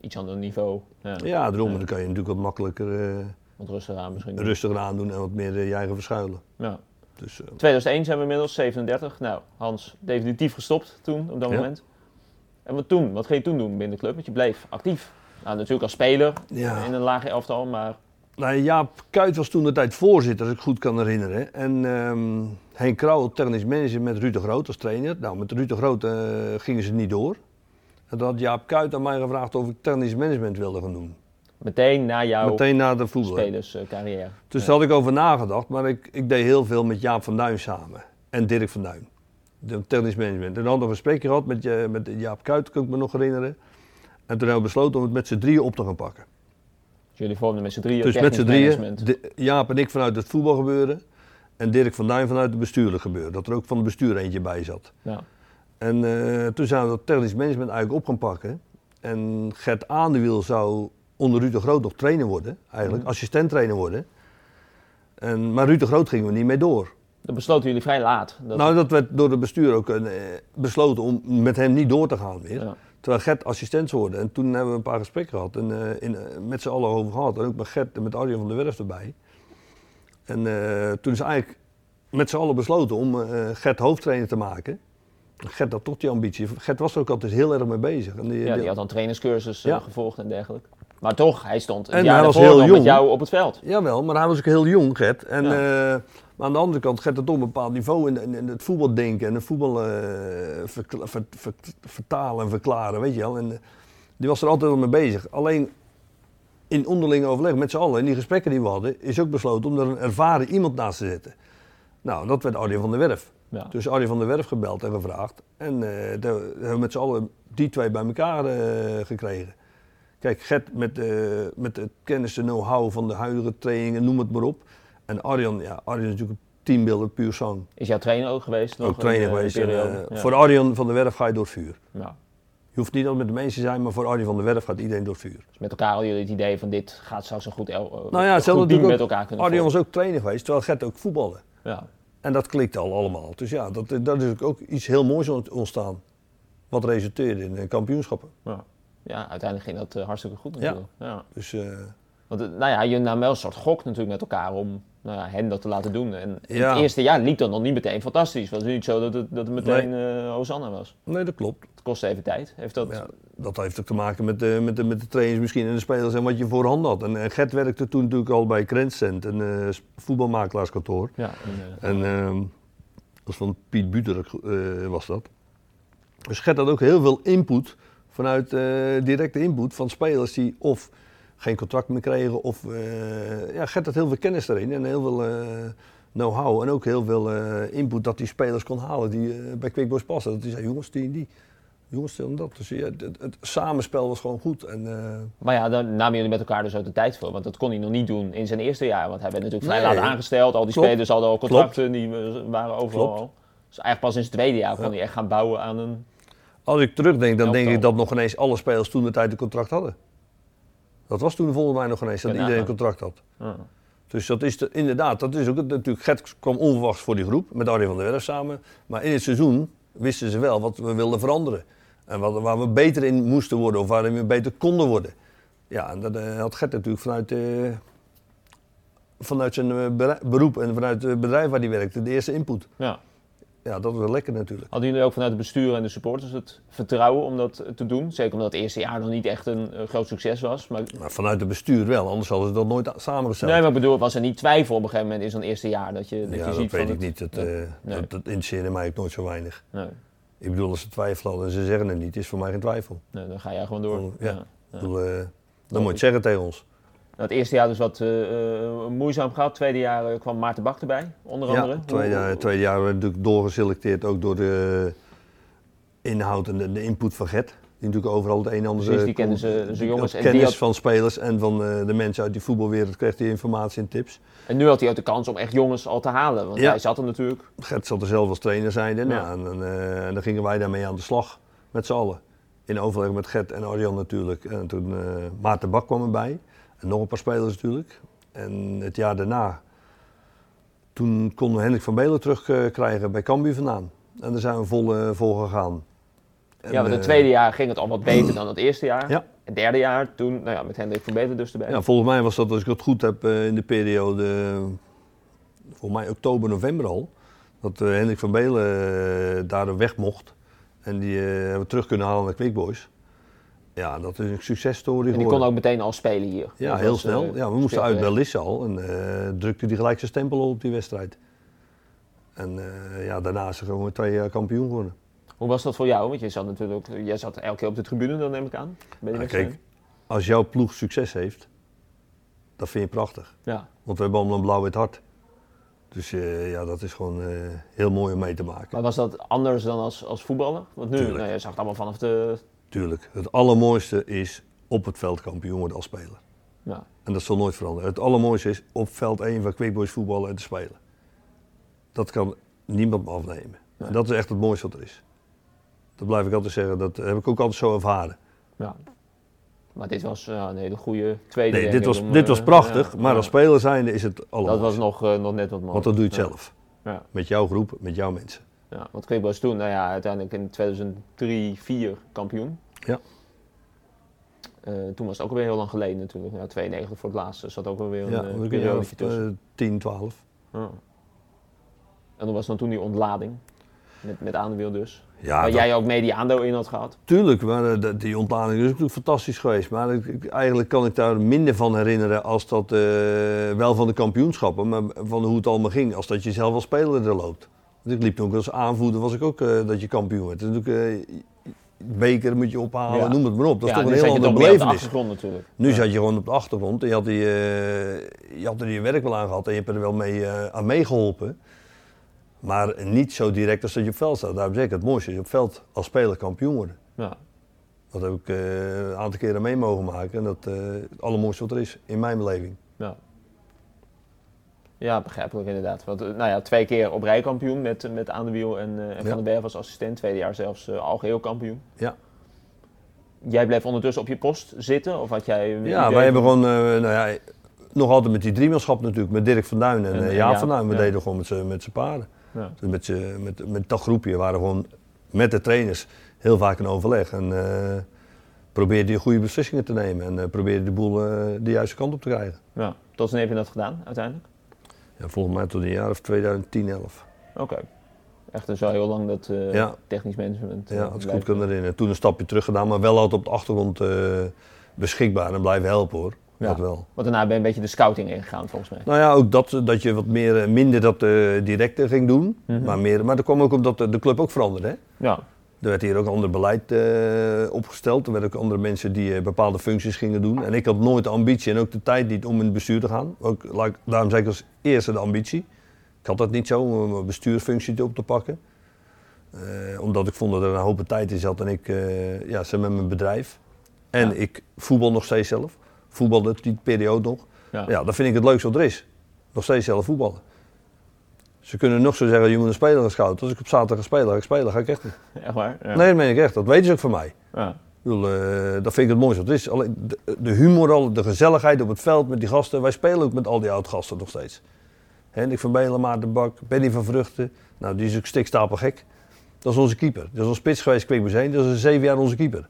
iets ander niveau. Ja, ja daarom. Dan kan je natuurlijk wat makkelijker... Uh, wat rustiger aan misschien. Rustiger aan doen en wat meer uh, je eigen verschuilen. Ja. Dus, uh, 2001 zijn we inmiddels, 37. Nou, Hans, definitief gestopt toen, op dat ja. moment. En wat toen? Wat ging je toen doen binnen de club? Want je bleef actief. Nou, natuurlijk als speler ja. in een lage elftal, maar... Nou, Jaap Kuit was toen de tijd voorzitter, als ik goed kan herinneren. En um, Henk Krauw, technisch manager met Ruud de Groot als trainer. Nou, met Ruud de Groot gingen ze niet door. En toen had Jaap Kuit aan mij gevraagd of ik technisch management wilde gaan doen. Meteen na jouw Meteen na de spelerscarrière. Dus daar had ik over nagedacht, maar ik, ik deed heel veel met Jaap van Duin samen. En Dirk van Duin. De technisch management. En dan hadden we een gesprekje gehad met, je, met Jaap Kuit, kan ik me nog herinneren. En toen hebben we besloten om het met z'n drieën op te gaan pakken. Dus jullie vormden met z'n drieën Dus met z'n drieën, Jaap en ik vanuit het voetbalgebeuren. En Dirk van Duin vanuit het bestuurlijk gebeuren. Dat er ook van het bestuur eentje bij zat. Ja. En uh, toen zijn we dat technisch management eigenlijk op gaan pakken. En Gert Aandewiel zou onder Ruud de Groot nog trainer worden, eigenlijk, mm. assistent trainer worden. En, maar Ruud de Groot gingen we niet mee door. Dat besloten jullie vrij laat? Dat nou, dat werd door het bestuur ook uh, besloten om met hem niet door te gaan weer. Ja. Terwijl Gert assistent zou worden. En toen hebben we een paar gesprekken gehad en uh, in, met z'n allen over gehad. En ook met Gert en met Arjen van der Werf erbij. En toen is eigenlijk met z'n allen besloten om Gert hoofdtrainer te maken. Gert had toch die ambitie. Gert was er ook altijd heel erg mee bezig. En die, ja, die had dan trainerscursus ja. gevolgd en dergelijke. Maar toch, hij stond een en jaar hij was heel jong. met jou op het veld. Jawel, maar hij was ook heel jong, Gert. En, ja. uh, maar aan de andere kant, Gert had toch een bepaald niveau in, in, het voetbaldenken en het voetbal uh, ver, ver, ver, vertalen en verklaren, weet je wel. En, uh, die was er altijd al mee bezig. Alleen in onderling overleg met z'n allen, in die gesprekken die we hadden, is ook besloten om er een ervaren iemand naast te zetten. Nou, dat werd Arjen van der Werf. Ja. Dus Arjen van der Werf gebeld en gevraagd. En uh, daar hebben we met z'n allen die twee bij elkaar uh, gekregen. Kijk, Gert met, uh, met het kennis en know-how van de huidige trainingen, noem het maar op. En Arjan, ja, Arjan is natuurlijk een teambeelder, puur zang. Is jouw trainer ook geweest? Nog ook trainer geweest. En, ja. Voor Arjan van der Werf ga je door het vuur. Ja. Je hoeft niet altijd met de mensen te zijn, maar voor Arjen van der Werf gaat iedereen door het vuur. Dus met elkaar hadden jullie het idee van dit gaat straks een goed, nou ja, goed team met elkaar kunnen Arjen was ook trainer geweest, terwijl Gert ook voetballen. Ja. En dat klikt al allemaal. Dus ja, dat, dat is ook iets heel moois ontstaan. Wat resulteerde in kampioenschappen. Ja, ja uiteindelijk ging dat uh, hartstikke goed natuurlijk. Ja. ja. Dus, uh, Want nou ja, je nam wel een soort gok natuurlijk met elkaar om nou ja, hen dat te laten doen. En ja. het eerste jaar liep dat nog niet meteen fantastisch. Het was niet zo dat het, dat het meteen nee. uh, Hosanna was. Nee, dat klopt. Het kostte even tijd. Heeft dat... Ja, dat heeft ook te maken met de, met, de, met de trainers misschien en de spelers en wat je voorhand had. En, en Gert werkte toen natuurlijk al bij Krenscent, een uh, voetbalmakelaarskantoor. Ja, en, uh, en dat was van Piet Buter was dat. Dus Gert had ook heel veel input vanuit directe input van spelers die of geen contract meer kregen. Of uh, ja, Gert had heel veel kennis erin en heel veel uh, know-how. En ook heel veel uh, input dat die spelers kon halen die bij Quickboys passen. Dat hij zei, jongens, die en die. Jongens, dat. Dus ja, het, het, samenspel was gewoon goed. En, maar ja, daar namen jullie met elkaar dus ook de tijd voor. Want dat kon hij nog niet doen in zijn eerste jaar. Want hij werd natuurlijk vrij nee, laat aangesteld. Al die klopt. spelers hadden al contracten, die waren overal al. Dus eigenlijk pas in zijn tweede jaar kon hij echt gaan bouwen aan een... Als ik terugdenk, dan denk ik dat nog ineens alle spelers toen de tijd een contract hadden. Dat was toen volgens mij nog ineens dat iedereen een contract had. Ja. Dus dat is de, inderdaad, dat is ook natuurlijk. Gert kwam onverwachts voor die groep met Arjen van der Werf samen. Maar in het seizoen wisten ze wel wat we wilden veranderen. En wat, waar we beter in moesten worden of waar we beter konden worden. Ja, en dat uh, had Gert natuurlijk vanuit, uh, vanuit zijn uh, beroep en vanuit het bedrijf waar hij werkte, de eerste input. Ja ja, dat was wel lekker natuurlijk. Hadden jullie ook vanuit het bestuur en de supporters het vertrouwen om dat te doen? Zeker omdat het eerste jaar nog niet echt een uh, groot succes was. Maar... maar... vanuit het bestuur wel, anders hadden ze dat nooit samengesteld. Nee, maar ik bedoel, was er niet twijfel op een gegeven moment in zo'n eerste jaar dat je, dat ja, je ziet dat weet van ik het... niet. Dat, uh, nee. dat, dat interesseerde mij ook nooit zo weinig. Nee. Ik bedoel, als ze twijfelen hadden en ze zeggen het niet, is voor mij geen twijfel. Nee, dan ga jij gewoon door. Dan, ja. ja. Bedoel, uh, dan moet je het zeggen tegen ons. Nou, het eerste jaar dus wat uh, moeizaam gehad. Tweede jaar uh, kwam Maarten Bak erbij, onder andere. Ja, tweede jaar, tweede jaar werd natuurlijk doorgeselecteerd ook door de inhoud en de, de input van Gert. Die natuurlijk overal het een en ander... Precies, die kennen ze, ze jongens. En kennis had... van spelers en van uh, de mensen uit die voetbalwereld kreeg hij informatie en tips. En nu had hij ook de kans om echt jongens al te halen, want ja. hij zat er natuurlijk. Gert zat er zelf als trainer zijn en, ja. en, en, en dan gingen wij daarmee aan de slag, met z'n allen. In overleg met Gert en Arjan natuurlijk. En toen Maarten Bak kwam erbij. En nog een paar spelers natuurlijk. En het jaar daarna, toen konden we Hendrik van Belen terugkrijgen bij Cambuur vandaan. En daar zijn we vol, uh, vol gegaan. En, ja, want het tweede jaar ging het al wat beter dan het eerste jaar. Ja. Het derde jaar, toen nou ja, met Hendrik van Belen dus erbij. Ja, volgens mij was dat, als ik het goed heb, uh, in de periode, volgens mij oktober, november al. Dat Hendrik van Belen daar weg mocht. En die hebben we terug kunnen halen naar Quick Boys. Ja, dat is een successtory En die kon ook meteen al spelen hier. Ja, heel snel. Uh, ja, we moesten uit bij Lisse al en uh, drukte die gelijk zijn stempel op die wedstrijd. En uh, ja, daarna is ze gewoon twee jaar kampioen geworden. Hoe was dat voor jou? Want je zat natuurlijk ook, jij zat elke keer op de tribune, dan neem ik aan. Kijk, als jouw ploeg succes heeft, dat vind je prachtig. Ja. Want we hebben allemaal een blauw-wit hart. Dus uh, ja, dat is gewoon uh, heel mooi om mee te maken. Maar was dat anders dan als, als voetballer? Want nu, nou, je zag het allemaal vanaf de Tuurlijk. Het allermooiste is op het veld kampioen worden als speler. Ja. En dat zal nooit veranderen. Het allermooiste is op veld 1 van Quickboys voetballen en te spelen. Dat kan niemand me afnemen. Ja. En dat is echt het mooiste wat er is. Dat blijf ik altijd zeggen. Dat heb ik ook altijd zo ervaren. Ja. Maar dit was uh, een hele goede tweede. Nee, dit was, om, dit was eh, prachtig. Ja, maar als speler zijnde is het allemaal. Dat was nog, uh, nog net wat mooier. Want dat doe je het zelf. Met jouw groep, met jouw mensen. Ja, wat Quickboys toen, nou ja, uiteindelijk in 2003, 2004 kampioen. Ja. Uh, toen was het ook alweer heel lang geleden natuurlijk. Ja, 92 voor het laatste. Dat ook alweer een ja, uh, periode tussen. Uh, 10, 12. Ja. En dan was dan toen die ontlading. Met, met aandewiel dus. Ja, Waar dat- jij ook mee die aandeel in had gehad. Tuurlijk, maar eh, dat- die ontlading is natuurlijk fantastisch geweest. Maar ik- ik- eigenlijk kan ik daar minder van herinneren als dat eh, wel van de kampioenschappen, maar van hoe het allemaal ging, als dat je zelf als speler er loopt. Ik liep ook als aanvoerder, was ik ook eh, dat je kampioen werd. Is natuurlijk, eh, beker moet je ophalen, Ja. noem het maar op. Dat is ja, toch een heel je andere belevenis. Nu Ja. zat je gewoon op de achtergrond en je had, die, eh, je had er je werk wel aan gehad en je hebt er wel mee, aan meegeholpen. Maar niet zo direct als dat je op veld staat. Daarom zeg ik het mooiste is op veld als speler kampioen worden. Ja. Dat heb ik een aantal keren mee mogen maken. En dat eh het allermooiste wat er is, in mijn beleving. Ja. Ja, begrijpelijk inderdaad. Want, eh, nou ja, twee keer op rij kampioen met, met Aan de Wiel en, eh, en Van den Berg als assistent. Tweede jaar zelfs eh, algeheel kampioen. Ja. Jij bleef ondertussen op je post zitten? Of had jij... Ja, wij hebben gewoon, eh, nou ja, nog altijd met die driemanschap natuurlijk. Met Dirk van Duin en, En, Jaap van Duin. We ja. deden gewoon met z'n met z'n paarden. Ja. Dus met, met, met dat groepje waren we gewoon met de trainers heel vaak in overleg. En probeerde je goede beslissingen te nemen. En probeerde de boel de juiste kant op te krijgen. ja. Tot wanneer heb je dat gedaan uiteindelijk? Ja, volgens mij tot een jaar of 2010, 11. Oké. Echt dus wel heel lang dat eh, Ja. technisch management. eh, Ja, als ik het goed kan herinneren. Toen een stapje terug gedaan, maar wel altijd op de achtergrond eh, beschikbaar en blijven helpen hoor. Ja. Dat wel. Want daarna ben je een beetje de scouting ingegaan volgens mij. Nou ja, ook dat, dat je wat meer, minder dat directe ging doen. Mhm. maar, meer, maar dat kwam ook omdat de, de club ook veranderde. Hè? Ja. Er werd hier ook ander beleid eh, opgesteld. Er werden ook andere mensen die eh, bepaalde functies gingen doen. En ik had nooit de ambitie en ook de tijd niet om in het bestuur te gaan. Ook, daarom zei ik als eerste de ambitie. Ik had dat niet zo om een bestuursfunctie op te pakken. Eh, omdat ik vond dat er een hoop tijd in zat en ik ja, ze met mijn bedrijf. En Ja. ik voetbal nog steeds zelf. Voetbalde die periode nog. Ja. Ja, dat vind ik het leukste wat er is. Nog steeds zelf voetballen. Ze kunnen nog zo zeggen, je moet een speler gaan scouten. Als ik op zaterdag ga spelen, ga ik spelen, ga ik echt niet. Echt waar? Ja. Nee, dat meen ik echt. Dat weten ze ook van mij. Ja. Ik bedoel, eh, dat vind ik het mooiste wat er is. Alleen de, de humor, de gezelligheid op het veld met die gasten. Wij spelen ook met al die oud-gasten nog steeds. Hendrik van Belen, Maarten Bak, Benny van Vruchten. Nou, die is ook stikstapel gek. Dat is onze keeper. Dat is ons spits geweest, Kwik. Dat is een zeven jaar onze keeper.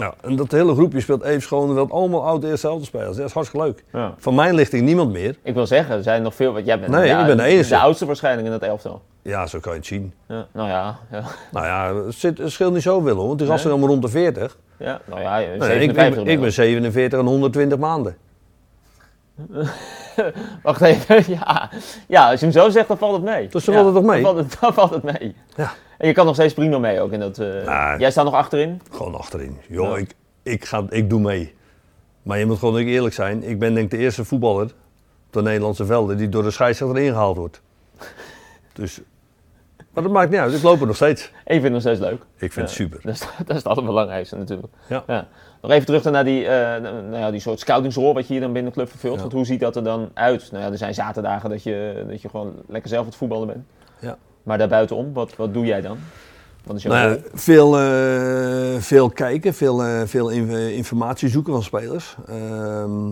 Nou, en dat hele groepje speelt even schoon. Dat allemaal oud eerste helft spelers. Dat is hartstikke leuk. Ja. Van mijn lichting niemand meer. Ik wil zeggen, er zijn nog veel. Want jij bent Nee, ja, ik ben de enige. oudste waarschijnlijk in dat elftal. Ja, zo kan je het zien. Ja, nou ja, ja. Nou ja, het, zit, het scheelt niet zoveel hoor. Want die gasten zijn allemaal rond de 40. ja nou ja, Nee, ik, 57 ben, ik ben 47 en 120 maanden. Wacht even, ja. ja, als je hem zo zegt, dan valt het mee. Dus dan Ja, valt het toch mee? Dan valt het, dan valt het mee. Ja. En je kan nog steeds prima mee ook in dat... eh. Jij staat nog achterin? Gewoon achterin. Joh, Ja. ik, ik, ga, ik doe mee. Maar je moet gewoon ook eerlijk zijn. Ik ben denk ik de eerste voetballer op de Nederlandse velden die door de scheidsrechter ingehaald wordt. Dus, maar dat maakt niet uit. Ik loop er nog steeds. Ik vind het nog steeds leuk. Ik vind het super. Dat is, dat is het allerbelangrijkste natuurlijk. Ja. Nog even terug naar die, eh, nou ja, die soort scoutingsrol wat je hier dan binnen de club vervult. Ja. Want hoe ziet dat er dan uit? Nou ja, er zijn zaterdagen dat je, dat je gewoon lekker zelf aan het voetballen bent. Ja. Maar daarbuitenom, wat, wat doe jij dan? Wat is jouw Nou rol? veel, eh, veel kijken, veel, eh, veel in- informatie zoeken van spelers. Ehm,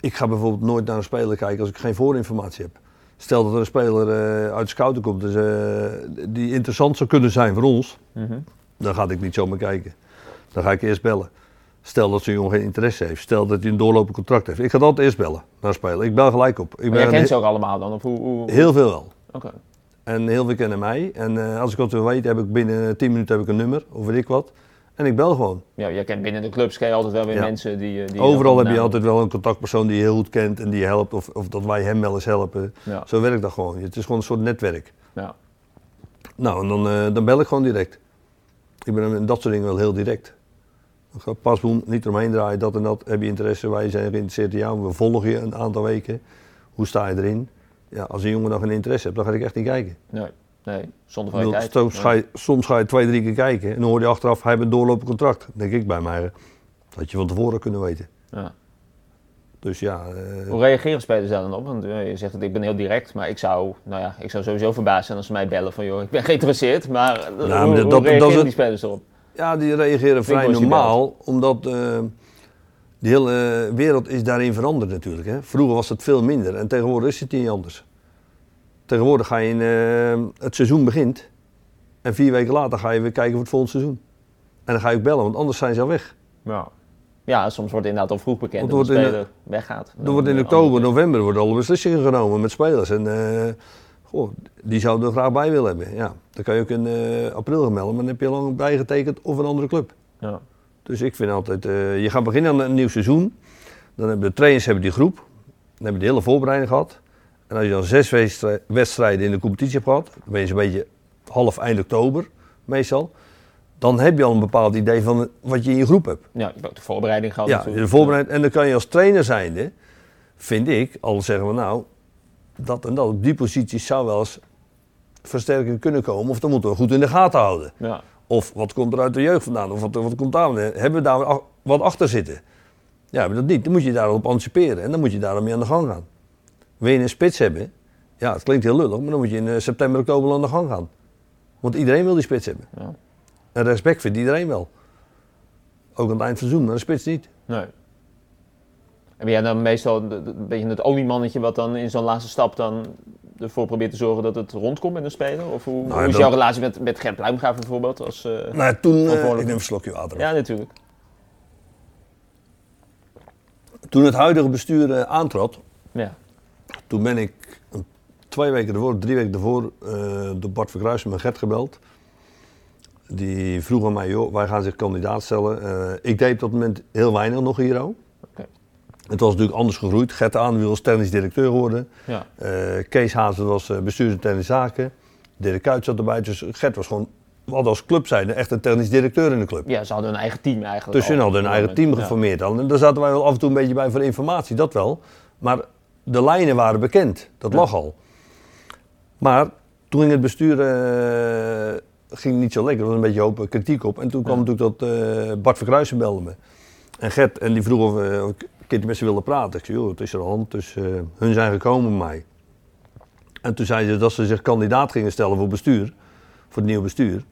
ik ga bijvoorbeeld nooit naar een speler kijken als ik geen voorinformatie heb. Stel dat er een speler eh, uit de scouting komt dus, eh, die interessant zou kunnen zijn voor ons, Mhm. dan ga ik niet zomaar kijken. Dan ga ik eerst bellen. Stel dat zo'n jongen geen interesse heeft. Stel dat hij een doorlopend contract heeft. Ik ga altijd eerst bellen naar een speler. Ik bel gelijk op. Ik jij kent ze ook allemaal dan? Of hoe, hoe... heel veel wel. Oké. En heel veel kennen mij. En eh, als ik wat wil weten, heb ik binnen 10 minuten heb ik een nummer, of weet ik wat. En ik bel gewoon. Ja, jij kent binnen de clubs ken je altijd wel weer Ja. mensen die... eh, die Overal heb je altijd wel een contactpersoon die je heel goed kent en die je helpt. Of, of dat wij hem wel eens helpen. Ja, Zo werkt dat gewoon. Het is gewoon een soort netwerk. ja. Nou, en dan, eh, dan bel ik gewoon direct. Ik ben in dat soort dingen wel heel direct. Pasboom, niet eromheen draaien, dat en dat. Heb je interesse? Wij zijn geïnteresseerd in jou. We volgen je een aantal weken. Hoe sta je erin? Ja, als een jongen dan geen interesse hebt, dan ga ik echt niet kijken. Nee, nee, zonder bedoel, kwaliteit. soms, ga je, soms ga je twee, drie keer kijken en dan hoor je achteraf, hij heeft een doorlopend contract. Denk ik bij mij, dat had je van tevoren kunnen weten. Ja. Dus ja, eh, Hoe reageren spelers daar dan op? Want eh, je zegt dat ik ben heel direct, maar ik zou, nou ja, ik zou sowieso verbaasd zijn als ze mij bellen van joh, ik ben geïnteresseerd, maar, eh, maar hoe, dat- hoe dat- dat reageren het- die spelers erop? ja, die reageren vrij normaal, omdat eh de hele wereld is daarin veranderd natuurlijk. Hè. Vroeger was het veel minder en tegenwoordig is het niet anders. Tegenwoordig ga je in, eh, het seizoen begint en vier weken later ga je weer kijken voor het volgende seizoen. En dan ga je ook bellen, want anders zijn ze al weg. Ja. ja, soms wordt inderdaad al vroeg bekend dat de speler weggaat. Er wordt in oktober, november worden alle beslissingen genomen met spelers. En eh, goh, die zouden er graag bij willen hebben. Ja, dan kan je ook in eh, april gaan melden, maar dan heb je al lang bijgetekend of een andere club. Ja. Dus ik vind altijd, eh, je gaat beginnen aan een nieuw seizoen. Dan hebben de trainers hebben die groep. Dan hebben die hele voorbereiding gehad. En als je dan zes wedstrij- wedstrijden in de competitie hebt gehad, dan ben je zo'n beetje half eind oktober meestal. Dan heb je al een bepaald idee van wat je in je groep hebt. ja, je hebt ook de voorbereiding gehad Ja, de voorbereiding. En dan kan je als trainer zijnde, vind ik, al zeggen we nou, dat en dat op die positie zou wel eens versterking kunnen komen. Of dan moeten we goed in de gaten houden. Ja. Of wat komt er uit de jeugd vandaan? Of wat, wat komt daar? vandaan? Hebben we daar wat achter zitten? Ja, hebben we dat niet. Dan moet je daarop anticiperen en dan moet je daarmee aan de gang gaan. Wil je een spits hebben? Ja, het klinkt heel lullig, maar dan moet je in eh, september, oktober aan de gang gaan. Want iedereen wil die spits hebben. Ja. En respect vindt iedereen wel. Ook aan het eind van het seizoen, maar de spits niet. Nee. En ben jij dan meestal een beetje het oliemannetje wat dan in zo'n laatste stap dan ervoor probeert te zorgen dat het rondkomt met een speler? Of hoe, Nou, hoe is dat- jouw relatie met, met Gert Pluimgraaf bijvoorbeeld? Als, eh, Nou, toen, Verantwoordelijk. ik neem een slokje water. Ja, natuurlijk. Toen het huidige bestuur eh, aantrad, Ja. Toen ben ik twee weken ervoor, drie weken ervoor, eh, door Bart Verkruijsen met Gert gebeld. Die vroeg aan mij, joh, wij gaan zich kandidaat stellen. Eh, ik deed op dat moment heel weinig nog hier ook. Het was natuurlijk anders gegroeid. Gert Aanwiel was technisch directeur geworden. Ja. Eh, Kees Hazen was uh, bestuurder technische zaken. Dirk Kuyt zat erbij. Dus Gert was gewoon, we hadden als club zijnde echt een technisch directeur in de club. ja, ze hadden een eigen team eigenlijk. Dus al. hadden een eigen team Ja. geformeerd al. En daar zaten wij wel af en toe een beetje bij voor informatie, dat wel. Maar de lijnen waren bekend, dat Ja. lag al. Maar toen ging het bestuur eh, ging niet zo lekker, er was een beetje hoop kritiek op. En toen kwam Ja. natuurlijk dat eh, Bart Verkruijsen belde me. En Gert, en die vroeg of, eh, of ik een keertje met ze wilde praten. Ik zei, joh, het is er hand. Dus hun zijn gekomen bij mij. En toen zeiden ze dat ze zich kandidaat gingen stellen voor bestuur, voor het nieuwe bestuur.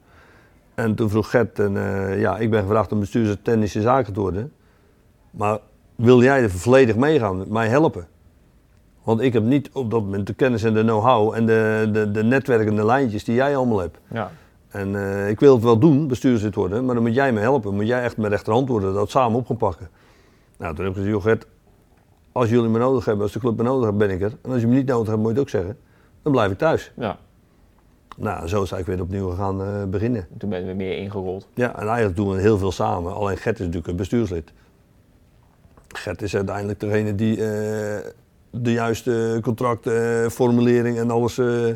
En toen vroeg Gert, en, ja, ik ben gevraagd om bestuurder technische zaken te worden. Maar wil jij er volledig meegaan, mij helpen? Want ik heb niet op dat moment de kennis en de know-how en de, de, de netwerkende lijntjes die jij allemaal hebt. Ja. En eh, ik wil het wel doen, bestuurslid worden, maar dan moet jij me helpen. Moet jij echt mijn rechterhand worden, dat we samen op gaan pakken. Nou, toen heb ik gezegd, joh Gert, als jullie me nodig hebben, als de club me nodig heeft, ben ik er. En als je me niet nodig hebt, moet je het ook zeggen. Dan blijf ik thuis. ja. Nou, zo is ik weer opnieuw gaan eh, beginnen. Toen ben je weer meer ingerold. Ja, en eigenlijk doen we heel veel samen. Alleen Gert is natuurlijk een bestuurslid. Gert is uiteindelijk degene die eh, de juiste contractformulering en alles eh,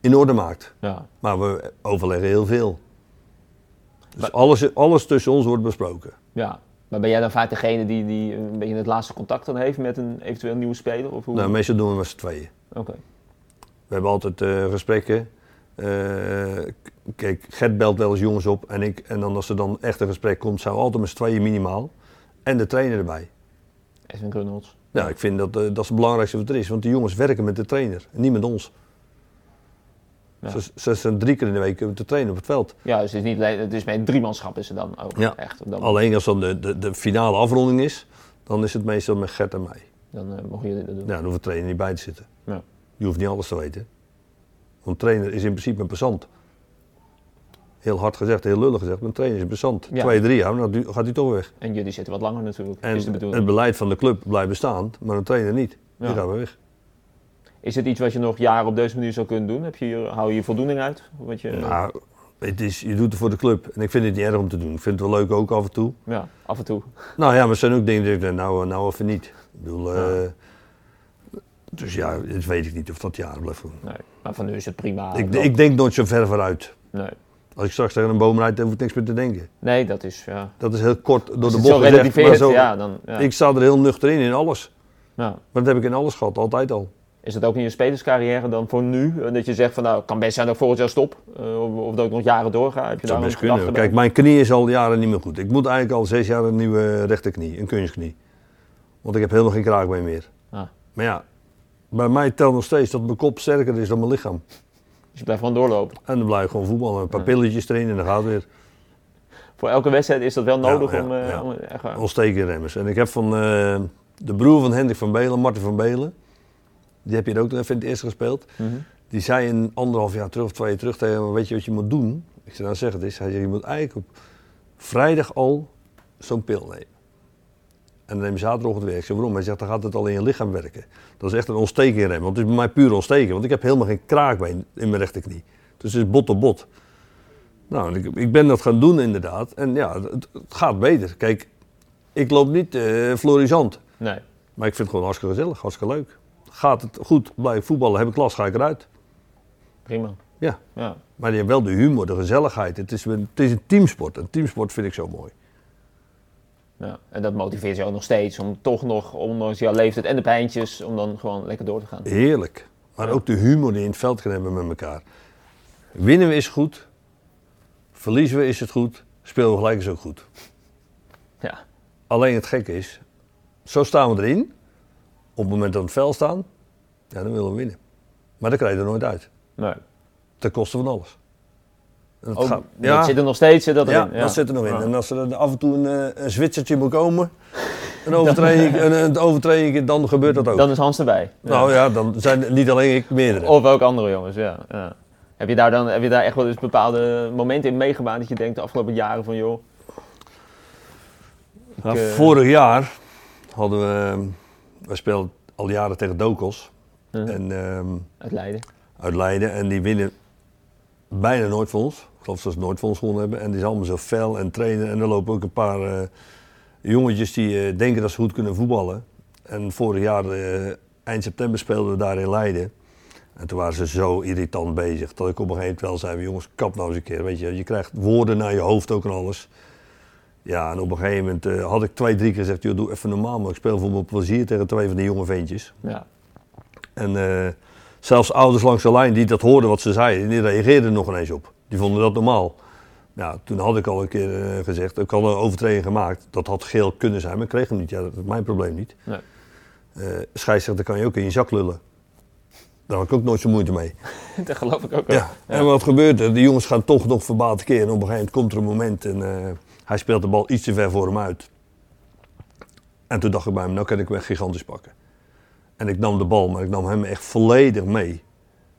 in orde maakt. Ja. Maar we overleggen heel veel. Dus Maar- alles, alles tussen ons wordt besproken. ja. Maar ben jij dan vaak degene die, die een beetje het laatste contact dan heeft met een eventueel nieuwe speler? Of hoe? Nou, meestal doen we met z'n tweeën. Oké. We hebben altijd eh, gesprekken. Eh, kijk, Gert belt wel eens jongens op. En, ik, en dan als er dan echt een gesprek komt, zijn we altijd met z'n tweeën minimaal. En de trainer erbij. Edwin Grunholz. Ja, ik vind dat, eh, dat is het belangrijkste wat er is. Want die jongens werken met de trainer niet met ons. Ja. Ze, ze zijn drie keer in de week te trainen op het veld. Ja, dus het is niet alleen, het is met driemanschap is het dan ook Ja. echt. Dan, Alleen als dan de, de, de finale afronding is, dan is het meestal met Gert en mij. dan eh, mogen jullie dat doen. Ja, dan de trainer niet bij te zitten. Ja. Je hoeft niet alles te weten. Want trainer is in principe een passant. Heel hard gezegd, heel lullig gezegd, maar een trainer is. Ja. Twee, drie jaar, dan gaat hij toch weg. En jullie zitten wat langer natuurlijk, En is de bedoeling. het beleid van de club blijft bestaan, maar een trainer niet. Die Ja. gaat weer weg. Is het iets wat je nog jaren op deze manier zou kunnen doen? Heb je, hier- hou je je voldoening uit? Wat je, Nou, het is, je doet het voor de club. En ik vind het niet erg om te doen. Ik vind het wel leuk ook af en toe. ja, af en toe. Nou ja, maar er zijn ook dingen die ik denk, nou, nou even niet. Ik bedoel, Ja. eh, dus ja, dat weet ik niet of dat jaren blijft doen. Nee. Maar van nu is het prima. ik, ik denk nooit zo ver vooruit. nee. Als ik straks tegen een boom rijd, dan hoef ik niks meer te denken. nee, dat is... Ja. Dat is heel kort door de bocht zo gezegd. maar zo- ja, dan... Ja. Ik sta er heel nuchter in, in alles. Ja. Maar dat heb ik in alles gehad, altijd al. Is het ook in je spelerscarrière dan voor nu? Dat je zegt van nou, kan best zijn dat ik volgend jaar stop. eh, of, of dat ik nog jaren doorga. Heb je Dat daar best kunnen. Kijk, mijn knie is al jaren niet meer goed. Ik moet eigenlijk al zes jaar een nieuwe rechterknie, een kunstknie. Want ik heb helemaal geen kraakbeen meer. Ah. Maar ja, bij mij telt nog steeds dat mijn kop sterker is dan mijn lichaam. Dus je blijft gewoon doorlopen. En dan blijf ik gewoon voetballen. Een paar pilletjes erin en dan gaat het weer. Voor elke wedstrijd is dat wel nodig ja, om... eh, ja. om echt waar- Ontstekenremmers. En ik heb van eh, de broer van Hendrik van Belen, Martin van Belen. Die heb je er ook nog even in het eerste gespeeld. Mhm. Die zei een anderhalf jaar terug of twee jaar terug tegen me, weet je wat je moet doen? Ik zei, nou zeg het eens. Hij zei, je moet eigenlijk op vrijdag al zo'n pil nemen. En dan neem je zaterdagochtend weer. Ik zeg, waarom? Hij zegt, dan gaat het al in je lichaam werken. Dat is echt een ontsteking in hem. Want het is bij mij puur ontsteken. Want ik heb helemaal geen kraakbeen in mijn rechterknie. Dus het is bot op bot. Nou, ik, ik ben dat gaan doen inderdaad. En ja, het, het gaat beter. Kijk, ik loop niet uh, florisant. Nee. Maar ik vind het gewoon hartstikke gezellig, hartstikke leuk. Gaat het goed, blijf voetballen, heb ik klas, ga ik eruit. Prima. Ja. Ja. Maar je hebt wel de humor, de gezelligheid. Het is, een- het is een teamsport. Een teamsport vind ik zo mooi. Ja. En dat motiveert je ook nog steeds om toch nog, ondanks jouw leeftijd en de pijntjes, om dan gewoon lekker door te gaan. Heerlijk. Maar ook de humor die je in het veld kan hebben met elkaar. Winnen we is goed. Verliezen we is het goed. Spelen we gelijk is ook goed. Ja. Alleen het gekke is, zo staan we erin. Op het moment dat we het veld staan, ja, dan willen we winnen. Maar dan krijg je er nooit uit. Nee. Ten koste van alles. Dat Ook, gaat- Dat zit er nog steeds, zit dat ja, dat zit er nog in. En als er af en toe een, eh, een Zwitsertje moet komen, een overtreding, een, een overtreding, dan gebeurt dat ook. Dan is Hans erbij. Nou ja, dan zijn niet alleen ik, meerdere. Of ook andere jongens, ja. ja. Heb je daar dan heb je daar echt wel eens bepaalde momenten in meegemaakt dat je denkt de afgelopen jaren van joh, Ja, eh, Vorig jaar hadden we, we speelden al jaren tegen Dokos uh, en, ehm, uit Leiden. uit Leiden en die winnen bijna nooit voor ons. Ik geloof dat ze nooit voor ons gewonnen hebben. En die zijn allemaal zo fel en trainen. En er lopen ook een paar eh, jongetjes die eh, denken dat ze goed kunnen voetballen. En vorig jaar, eh, eind september, speelden we daar in Leiden. En toen waren ze zo irritant bezig. Dat ik op een gegeven moment wel zei, jongens, kap nou eens een keer. Weet je, je krijgt woorden naar je hoofd ook en alles. Ja, en op een gegeven moment had ik twee, drie keer gezegd, joh, doe even normaal. Maar ik speel voor mijn plezier tegen twee van die jonge ventjes. Ja. En zelfs ouders langs de lijn die dat hoorden wat ze zeiden, die reageerden er nog ineens op. Die vonden dat normaal. Ja, toen had ik al een keer eh, gezegd, ik had een overtreding gemaakt. Dat had geel kunnen zijn, maar ik kreeg hem niet. Ja, dat is mijn probleem niet. Nee. Eh scheidsrechter kan je ook in je zak lullen. Daar had ik ook nooit zo moeite mee. dat geloof ik ook wel. Ja. En wat gebeurt er? De jongens gaan toch nog verbaal tekeer. En op een gegeven moment komt er een moment en eh, hij speelt de bal iets te ver voor hem uit. En toen dacht ik bij hem, nou kan ik hem echt gigantisch pakken. En ik nam de bal, maar ik nam hem echt volledig mee.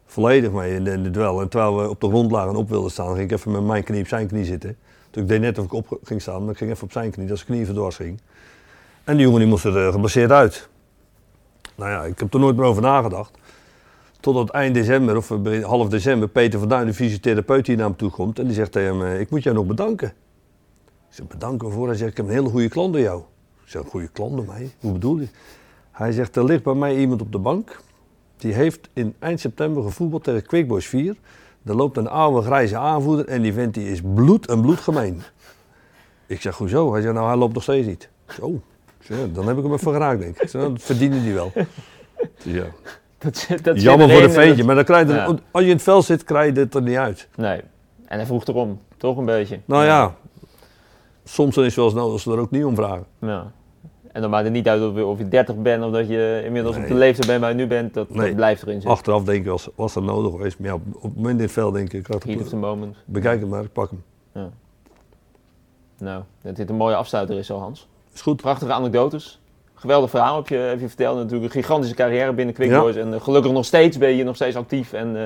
Volledig mee in de, duel. En terwijl we op de grond lagen en op wilden staan, ging ik even met mijn knie op zijn knie zitten. Toen ik deed net of ik op ging staan, maar ik ging even op zijn knie, dat zijn knie even dwars ging. En die jongen die moest er eh, geblesseerd uit. Nou ja, ik heb er nooit meer over nagedacht. Totdat eind december, of begin- half december, Peter van Duin, de fysiotherapeut, hier naar hem toe komt. En die zegt tegen hem, eh, ik moet jou nog bedanken. Ik zeg, bedanken waarvoor? Hij zegt, ik heb een hele goede klant door jou. Ik zeg, een goede klant door mij? Hoe bedoel je? Hij zegt, er ligt bij mij iemand op de bank. Die heeft in eind september gevoetbald tegen Quick Boys 4. Er loopt een oude grijze aanvoerder en die vent die is bloed en bloedgemeen. Ik zeg, hoezo? Hij zegt, nou hij loopt nog steeds niet. Zo, zeg, ja, dan heb ik hem even geraakt denk ik. Nou, dat verdiende die wel. Dus ja. Dat, dat Jammer voor erin de en ventje, dat- maar dan krijg je er- Ja. als je in het veld zit, krijg je het er niet uit. Nee. En hij vroeg erom, toch een beetje. Nou ja, soms is het wel eens nodig als ze er ook niet om vragen. Ja. En dan maakt het niet uit of je, of je 30 bent of dat je inmiddels op de leeftijd bent waar je nu bent. Dat, Nee. dat blijft erin zitten. Achteraf denk ik, was, was dat nodig geweest. Maar ja, op, op het moment in het veld denk ik, ik had Heat of the moment. bekijk het maar, ik pak hem. Nou, dat dit een mooie afsluiter is zo, Hans. Is goed. Prachtige anekdotes. Geweldig verhaal heb je, heb je verteld. Natuurlijk een gigantische carrière binnen Quick Ja. Boys. En eh, gelukkig nog steeds ben je nog steeds actief en, eh,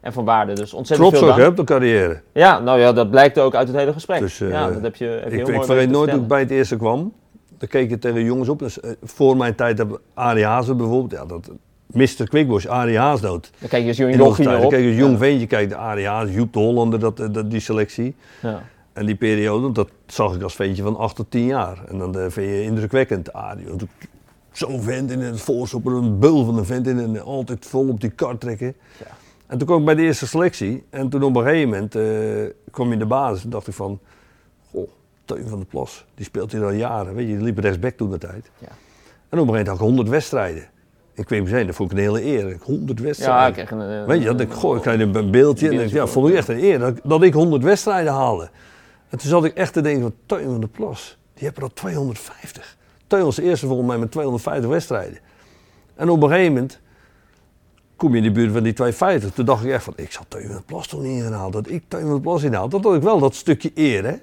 en van waarde. Dus ontzettend Trots veel dank. hè, op de carrière. Ja, nou ja, dat blijkt ook uit het hele gesprek. Dus, eh, ja, dat heb je, heb je Ik, heel ik mooi vergeet weten te nooit toen ik bij het eerste kwam. Dan keek je tegen jongens op. Dus, eh, voor mijn tijd hebben Arie Hazen bijvoorbeeld. Ja, dat, Mr. Quickboys, Arie dood. Dan kijk je als jochie tijd. erop. Dan keek je als jong ventje, kijk de Arie Haas, Joep de Hollander, dat, eh, dat, die selectie. Ja. En die periode, dat zag ik als ventje van 8 tot 10 jaar. En dan eh, vind je indrukwekkend, Arie. Zo'n vent in het voorstopper, een beul van een vent in en altijd vol op die kar trekken. Ja. En toen kwam ik bij de eerste selectie. En toen op een gegeven moment eh, kwam je in de basis en dacht ik van... Teun van der Plas, die speelt hier al jaren. Weet je, die liep rechtsback toen de tijd. Ja. En op een gegeven moment had ik 100 wedstrijden. Ik kwam zijn, dat vond ik een hele eer. Ik 100 wedstrijden. Ja, ik kreeg een, Weet je, dat ik, goh, ik krijg een een beeldje. En ik, ja, vond ik echt een eer dat, ik- dat ik 100 wedstrijden haalde. En toen zat ik echt te denken van Teun van der Plas, die hebben er al 250. Teun was de eerste volgens mij met 250 wedstrijden. En op een gegeven moment kom je in de buurt van die 250. Toen dacht ik echt van, ik zal Teun van der Plas toch niet ingehaald. Dat ik Teun van der Plas inhaal. Dat had ik wel, dat stukje eer hè.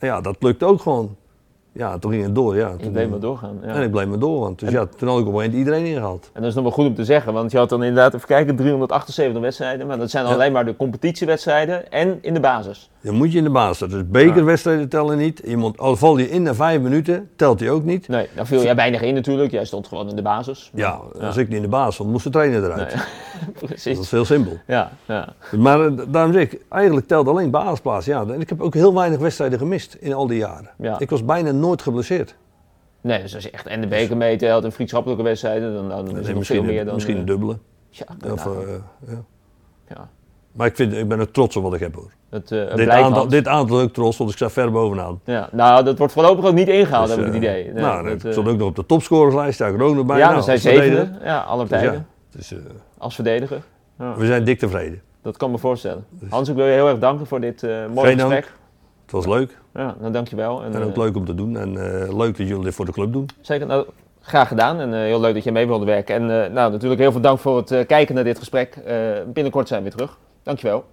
Ja, dat lukt ook gewoon. Ja, toen ging het door. Ja. Je Toen, bleef maar doorgaan. Ja. En ik bleef maar doorgaan. Dus ja, toen had ik op een moment iedereen ingehaald. En dat is nog wel goed om te zeggen, want je had dan inderdaad, even kijken, 378 wedstrijden. Maar dat zijn Ja. alleen maar de competitiewedstrijden en in de basis. Dan moet je in de baas staan. Dus bekerwedstrijden tellen niet. Iemand, al val je in na vijf minuten, telt hij ook niet. Nee, daar viel jij weinig in natuurlijk. Jij stond gewoon in de basis. Ja, als ik niet in de baas stond, moest de trainer eruit. Nee. Dat Precies. is heel simpel. Ja, ja. Maar eh, daarom zeg ik, eigenlijk telt alleen basisplaats. Ja, en ik heb ook heel weinig wedstrijden gemist in al die jaren. Ja. Ik was bijna nooit geblesseerd. Nee, dus als je echt en de beker meetelt en vriendschappelijke wedstrijden, dan, dan is het misschien veel meer dan... misschien een eh, dubbele. Ja, Of, eh, ja. ja. Maar ik, vind, ik ben er trots op wat ik heb hoor. Het, eh, Dit aantal, dit aantal ook trots, want ik sta ver bovenaan. Ja, nou, dat wordt voorlopig ook niet ingehaald, Dus, heb ik het eh, idee. Nee, nou, dat, ik eh, stond ook nog op de topscorerslijst, sta ik ook nog bij. ja, Nou, we zijn zevende. Ja, alle Dus tijden. ja, dus, eh, Als verdediger. Ja, we zijn dik tevreden. dat kan me voorstellen. Hans, ik wil je heel erg danken voor dit eh mooie Geen dank. gesprek. Het was leuk Ja, nou, dankjewel. En, en ook eh, leuk om te doen. En eh, leuk dat jullie dit voor de club doen. Zeker, nou, graag gedaan en eh, heel leuk dat je mee wilde werken. En eh, nou, natuurlijk heel veel dank voor het eh, kijken naar dit gesprek. Eh, binnenkort zijn we weer terug. Dankjewel.